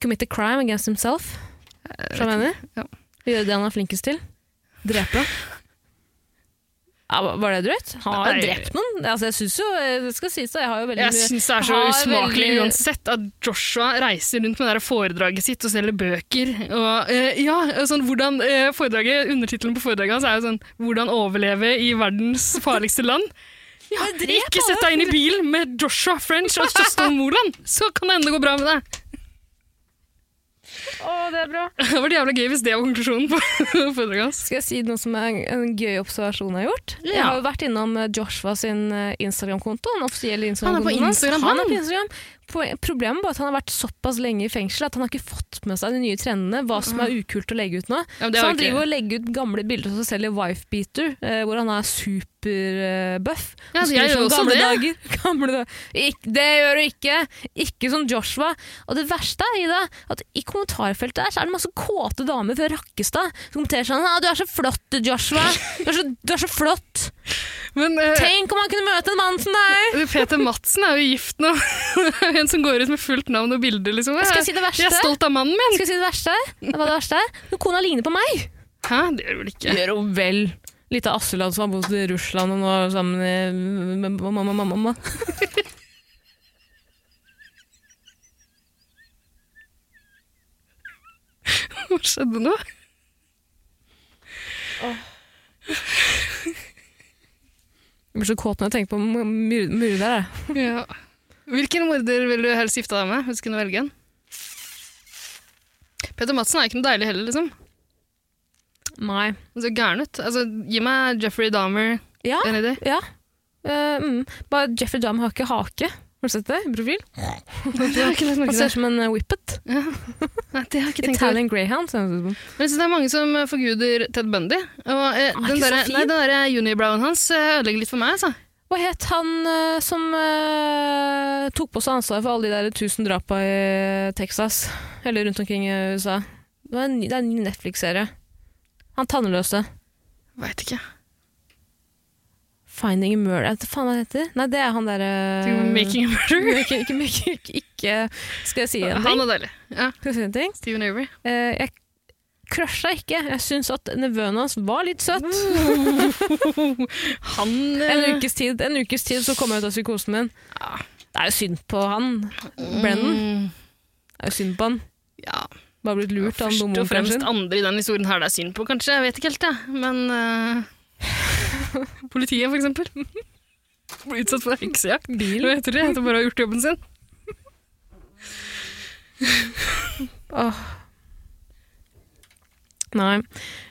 commit a crime against himself. Skjønner du hva jeg mener? Ja. Gjøre det han er flinkest til. Drepe. Ja, var det drøyt? Han har jo drept noen. Altså, jeg synes jo, det skal sies jeg har jo veldig Jeg syns det er så usmakelig veldig- uansett at Joshua reiser rundt med det foredraget sitt og selger bøker. Og, eh, ja, sånn, hvordan, eh, foredraget, Undertittelen på foredraget hans er jo sånn 'Hvordan overleve i verdens farligste land'. Ja, ikke sett deg inn i bilen med Joshua French og Justin Moland, så kan det enda gå bra med deg. Å, det er bra. Det var jævla gøy hvis det var konklusjonen på foredraget hans. Skal jeg si noe som er en, gøy observasjon jeg har gjort? Jeg har jo vært innom eh, Joshua sin eh, Instagram-konto, den offisielle Han er på. Instagram, Han han. er på Instagram. Problemet bare at han har vært såpass lenge i fengsel at han har ikke fått med seg de nye trendene, hva som er ukult å legge ut nå. Ja, Så han driver og legger ut gamle bilder av seg selv i Wifebeater, eh, hvor han er superbuff. Ja, Og jeg gjør sånn, også gamle det. Dager, <laughs> gamle dager. Ik det gjør du ikke! Ikke som Joshua. Og det verste er Ida, at i kommentarfeltet der så er det masse kåte damer fra Rakkestad som kommenterer sånn «Ah, 'Du er så flott, Joshua! Du er så, du er så flott!' Men uh, Tenk om han kunne møte en mann som deg! Peter Madsen er jo gift nå. <laughs> en som går ut med fullt navn og bilde, liksom. Skal jeg si det verste? Jeg er stolt av mannen min. Skal jeg si det verste? Hva er det verste? Når kona ligner på meg! Hæ, det gjør hun vel ikke? Gjør hun vel. Lite Asseland som har bodd i Russland og nå er sammen med mamma, mamma, mamma. <laughs> Hva skjedde nå? Jeg blir så kåt når jeg tenker på myr- myrder. Ja. Hvilken morder vil du helst gifte deg med, hvis du kunne velge en? Peter Madsen er ikke noe deilig heller, liksom. Nei. Han ser gæren ut. Altså, gi meg Jeffrey Dahmer. Ja, En idé? ja. Eh, mm. Bare Jeffrey Dahmer har ikke hake. Har du sett det i profil? <laughs> Det har jeg ikke lagt merke Han ser ut som en eh, whippet. Nei, det har jeg ikke tenkt over. Italian greyhound. ser han ut som. Men jeg synes det er mange som eh, forguder Ted Bundy. Og eh, er den ikke så der, fin. der unibrowen hans eh, ødelegger litt for meg, altså. Hva het han eh, som uh, tok på seg ansvaret for alle de der tusen drapa i Texas? Eller rundt omkring i USA. Det, var en ny, det er en ny Netflix-serie. Han tannløse. Veit ikke. Finding a Murder Hva faen hva det heter? Nei, det er han derre Making a Murder. ikke, ikke, ikke, ikke, Skal jeg si en ting? Han er deilig. Ja, Skal jeg si en ting? Steven Avery. Uh, jeg crusha ikke. Jeg syns at nevøen hans var litt søt. <laughs> Han En eh, ukes tid, en ukes tid så kom jeg ut av psykosen min. Ja. Det er jo synd på han. Brennan. Det er jo synd på han. Ja, Bare blitt lurt ja, først og fremst kanskje. andre i den historien her det er synd på, kanskje. Jeg vet ikke helt, jeg. Men uh... <laughs> Politiet, for eksempel. <laughs> Blir utsatt for heksejakt. Bil. Hva heter det? Etter bare å ha gjort jobben sin. Åh. Nei.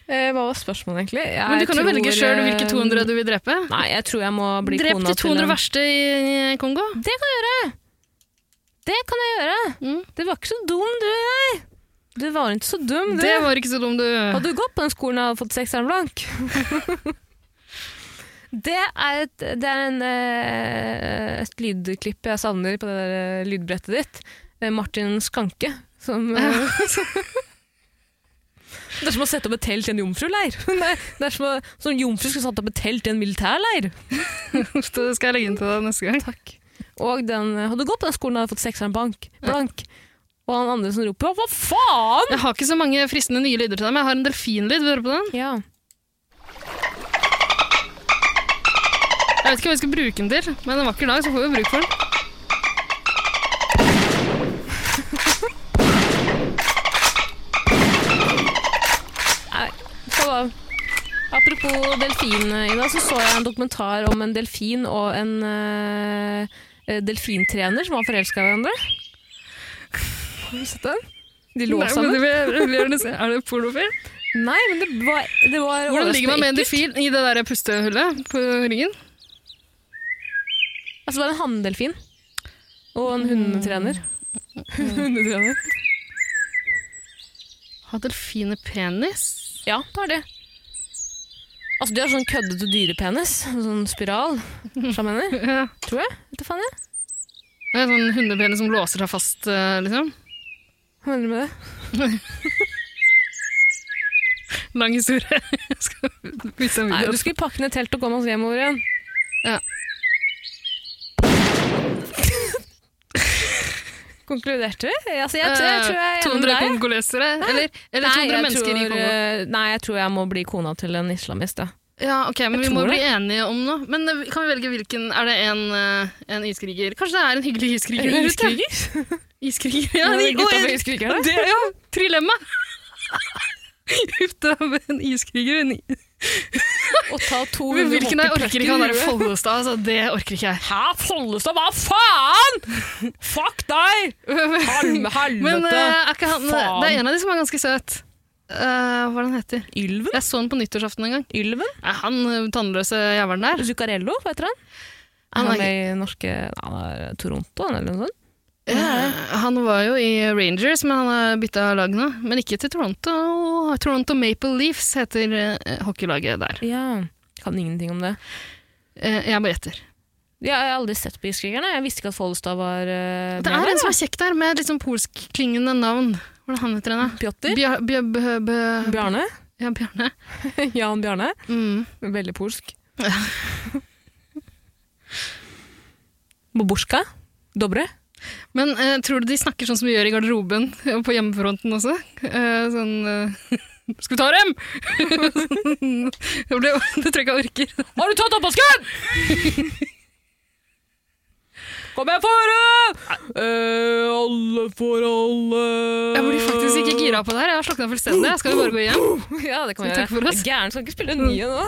Eh, hva var spørsmålet, egentlig? Jeg Men du kan jo tror, velge sjøl hvilke eh, 200 du vil drepe. Nei, jeg tror jeg må bli Drep kona de 200 til verste i Kongo. Det kan jeg gjøre! Det kan jeg gjøre! Mm. Det var ikke så dum, du, nei! Du var ikke så dum, du. Det var ikke så dum, du. Hadde du gått på den skolen og hadde fått sekseren blank? <laughs> det er, et, det er en, eh, et lydklipp jeg savner på det der eh, lydbrettet ditt. Eh, Martin Skanke. Som, <laughs> eh, det er som å sette opp et telt i en jomfruleir. <laughs> Er, det er som, å, som jomfru skulle satt opp et telt i en militærleir. <laughs> Det skal jeg legge inn til deg neste gang. Takk. Og den, eh, hadde gått på den skolen og hadde fått sekseren blank, blank. Og han andre som roper 'hva faen'? Jeg har ikke så mange fristende nye lyder til deg, men jeg har en delfinlyd. Vil du høre på den? Ja. Jeg vet ikke hva vi skal bruke den til, men en vakker dag så får vi bruk for den. Apropos delfin, Ida, så så jeg en dokumentar om en delfin og en eh, delfintrener som var forelska i hverandre. Har du sett den? De lå Nei, men sammen. Er det pornofilm? Nei, men det var, det var Hvordan ligger man med en delfin i det der pustehullet på ryggen? Altså, det var en hanndelfin. Og en hundetrener. <laughs> hundetrener. Har delfiner penis? Ja, det har de. Altså, de har sånn køddete dyrepenis. Sånn spiral. Skjønner du? <laughs> Ja. Tror jeg. Vet du faen jeg. Det er sånn hundepenis som låser seg fast, eh, liksom. Hva mener du med det? <laughs> Lang historie. <laughs> Jeg skal vise en Nei, video. du skulle pakke ned teltet og komme oss hjemover igjen. Ja. Konkluderte vi? Altså, jeg, tror- jeg tror jeg er 200 deg. kongolesere? Eller, eller 200 nei, mennesker i Kongo? eh, Nei, jeg tror jeg må bli kona til en islamist. Ja. Ja, ok, men Jeg vi må det. bli enige om noe. Men eh, kan vi velge hvilken Er det en, eh, en iskriger? Kanskje det er en hyggelig iskriger? En? Iskriger? Iskriger? Ja, de og- på. Det, ja, trilemma! <laughs> Ut av en iskriger. En Og ta to Men hvilken jeg orker ikke han derre der Follestad, altså, det orker ikke jeg. Hæ, Follestad, hva faen?! Fuck deg! Halme, <laughs> helvete! Men uh, er han, Faen. det er en av de som er ganske søt. Uh, hva er han heter? Ylven? Jeg så han på nyttårsaften en gang. Ylven? Er han eh, tannløse jævelen der? Zuccarello, hva heter han? Han Han er- er med i norske han er Toronto, eller noe sånt? Eh, han var jo i Rangers, men han har bytta lag nå. Men ikke til Toronto. Toronto Maple Leafs heter eh, hockeylaget der. Ja, kan ingenting om det. Eh, jeg bare gjetter. Jeg har aldri sett på Iskrigerne. Jeg visste ikke at Follestad var uh, Det er en som er kjekk der, med liksom polskklingende navn. Hvordan han heter han Bø- Bjarne. Ja, Bjarne. <laughs> Jan Bjarne. Mm. Veldig polsk. <laughs> Boborska? Dobre. Men uh, tror du de snakker sånn som vi gjør i garderoben og på hjemmefronten også? Uh, sånn uh, <laughs> Skal vi ta dem?! <laughs> det, det tror jeg ikke jeg orker. Har du tatt oppvasken?! Kom igjen, få! Eh, alle for alle Jeg blir faktisk ikke gira på det her. Jeg har slokna fullstendig. Skal vi bare gå hjem? Ja, det kan vi gjøre. Gæren skal ikke spille nye nå.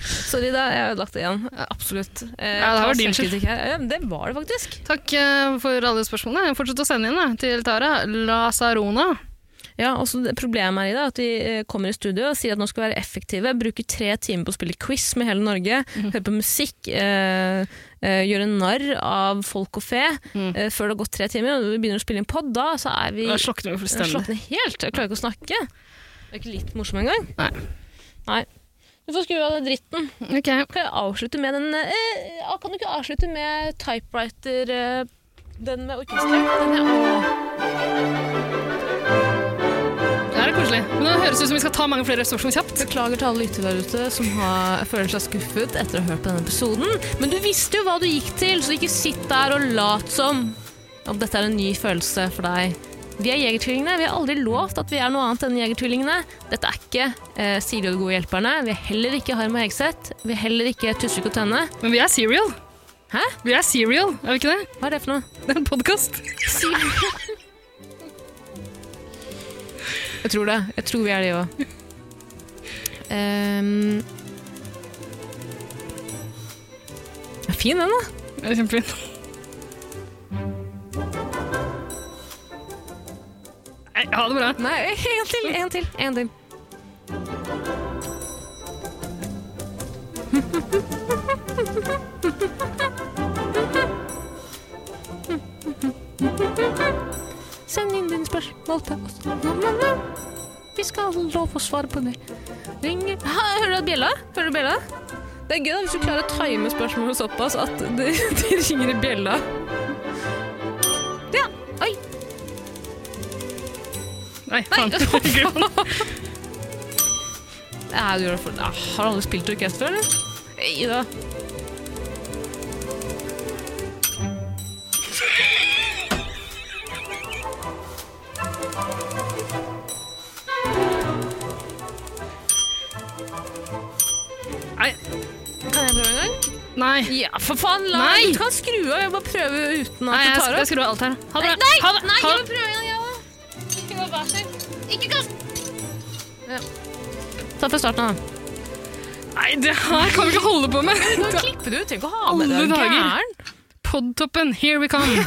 Er- Sorry, da. Jeg har ødelagt det igjen. Absolutt. Eh, Ja, det var din skyld. Ja, det var det faktisk. Takk eh, for alle spørsmålene. Fortsett å sende inn til Tara Lasarona. Ja, og Problemet er i det at de eh, kommer i studio og sier at nå skal vi være effektive, bruker tre timer på å spille quiz med hele Norge, høre på musikk, eh, eh, gjøre narr av folk og fe Mm. eh, før det har gått tre timer, og vi begynner å spille inn pod, da så er vi slokner vi fullstendig. slått helt. Jeg klarer ikke å snakke. Det er ikke litt morsom engang. Nei. Nei. Du får skru av den dritten. Okay. Kan avslutte med den eh, Kan du ikke avslutte med typewriter eh, Den med orkester? Den. Det her er koselig. Men det høres ut som vi skal ta mange flere spørsmål kjapt. Beklager til alle lyttere der ute som har, føler seg skuffet etter å ha hørt på denne episoden. Men du visste jo hva du gikk til, så ikke sitt der og lat som om dette er en ny følelse for deg. Vi er Jegertvillingene. Vi har aldri lovt at vi er noe annet enn Jegertvillingene. Dette er ikke eh, Siri og de gode hjelperne. Vi er heller ikke Harm og Hegseth. Vi er heller ikke Tusvik og Tønne. Men vi er serial. Hæ? Vi er serial, er vi ikke det? Hva er det for noe? Det er en podkast. Jeg tror det. Jeg tror vi er det òg. Um, fin den, da. Det er kjempefint. Nei, ha det bra. Nei, en til, en til, en til. Send inn dine spørsmål til oss. Vi skal ha lov å svare på det. Ring Hører du bjella? Hører du bjella? Det er gøy da, hvis du klarer å time spørsmålet såpass at <laughs> det, det ringer i bjella. Nei, faen. <laughs> Ja, <laughs> du gjør det for... Har alle spilt orkester, eller? Nei da. Nei. Kan jeg prøve en gang? Nei. Ja, for faen, la Nei. Du kan skru av. Jeg bare prøver uten at Nei, du tar opp. jeg skal skrur av alt her. Ha det. Nei, nei, ha det. nei, ha jeg det. vil prøve en gang, Ja. Ta fra starten av. Nei, det her kan vi ikke holde på med. Du kan klippe det ut. Trenger ikke å ha med Alle det. Gæren? Podtoppen, here we come.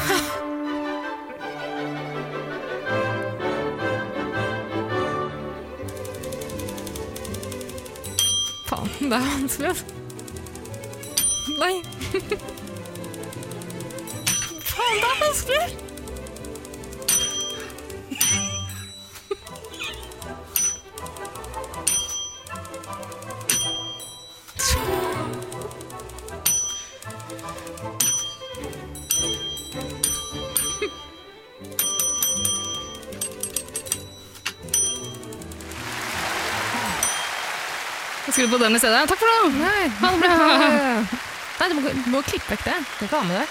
Faen, det er vanskelig, altså. Nei. <laughs> Faen, det er vanskelig. På den i stedet. Takk for det. Nei. Ha det bra. Nei, du må, du må klippe vekk det. Du kan ikke ha med det.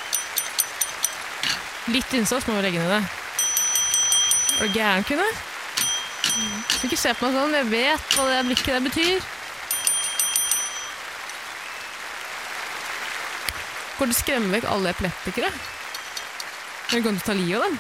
Litt innsats må vi legge ned det. Er du gæren, Kunne? Du ikke se på meg sånn. Jeg vet hva det blikket der betyr. Går det å skremme vekk alle epileptikere? Eller går det å ta livet av dem?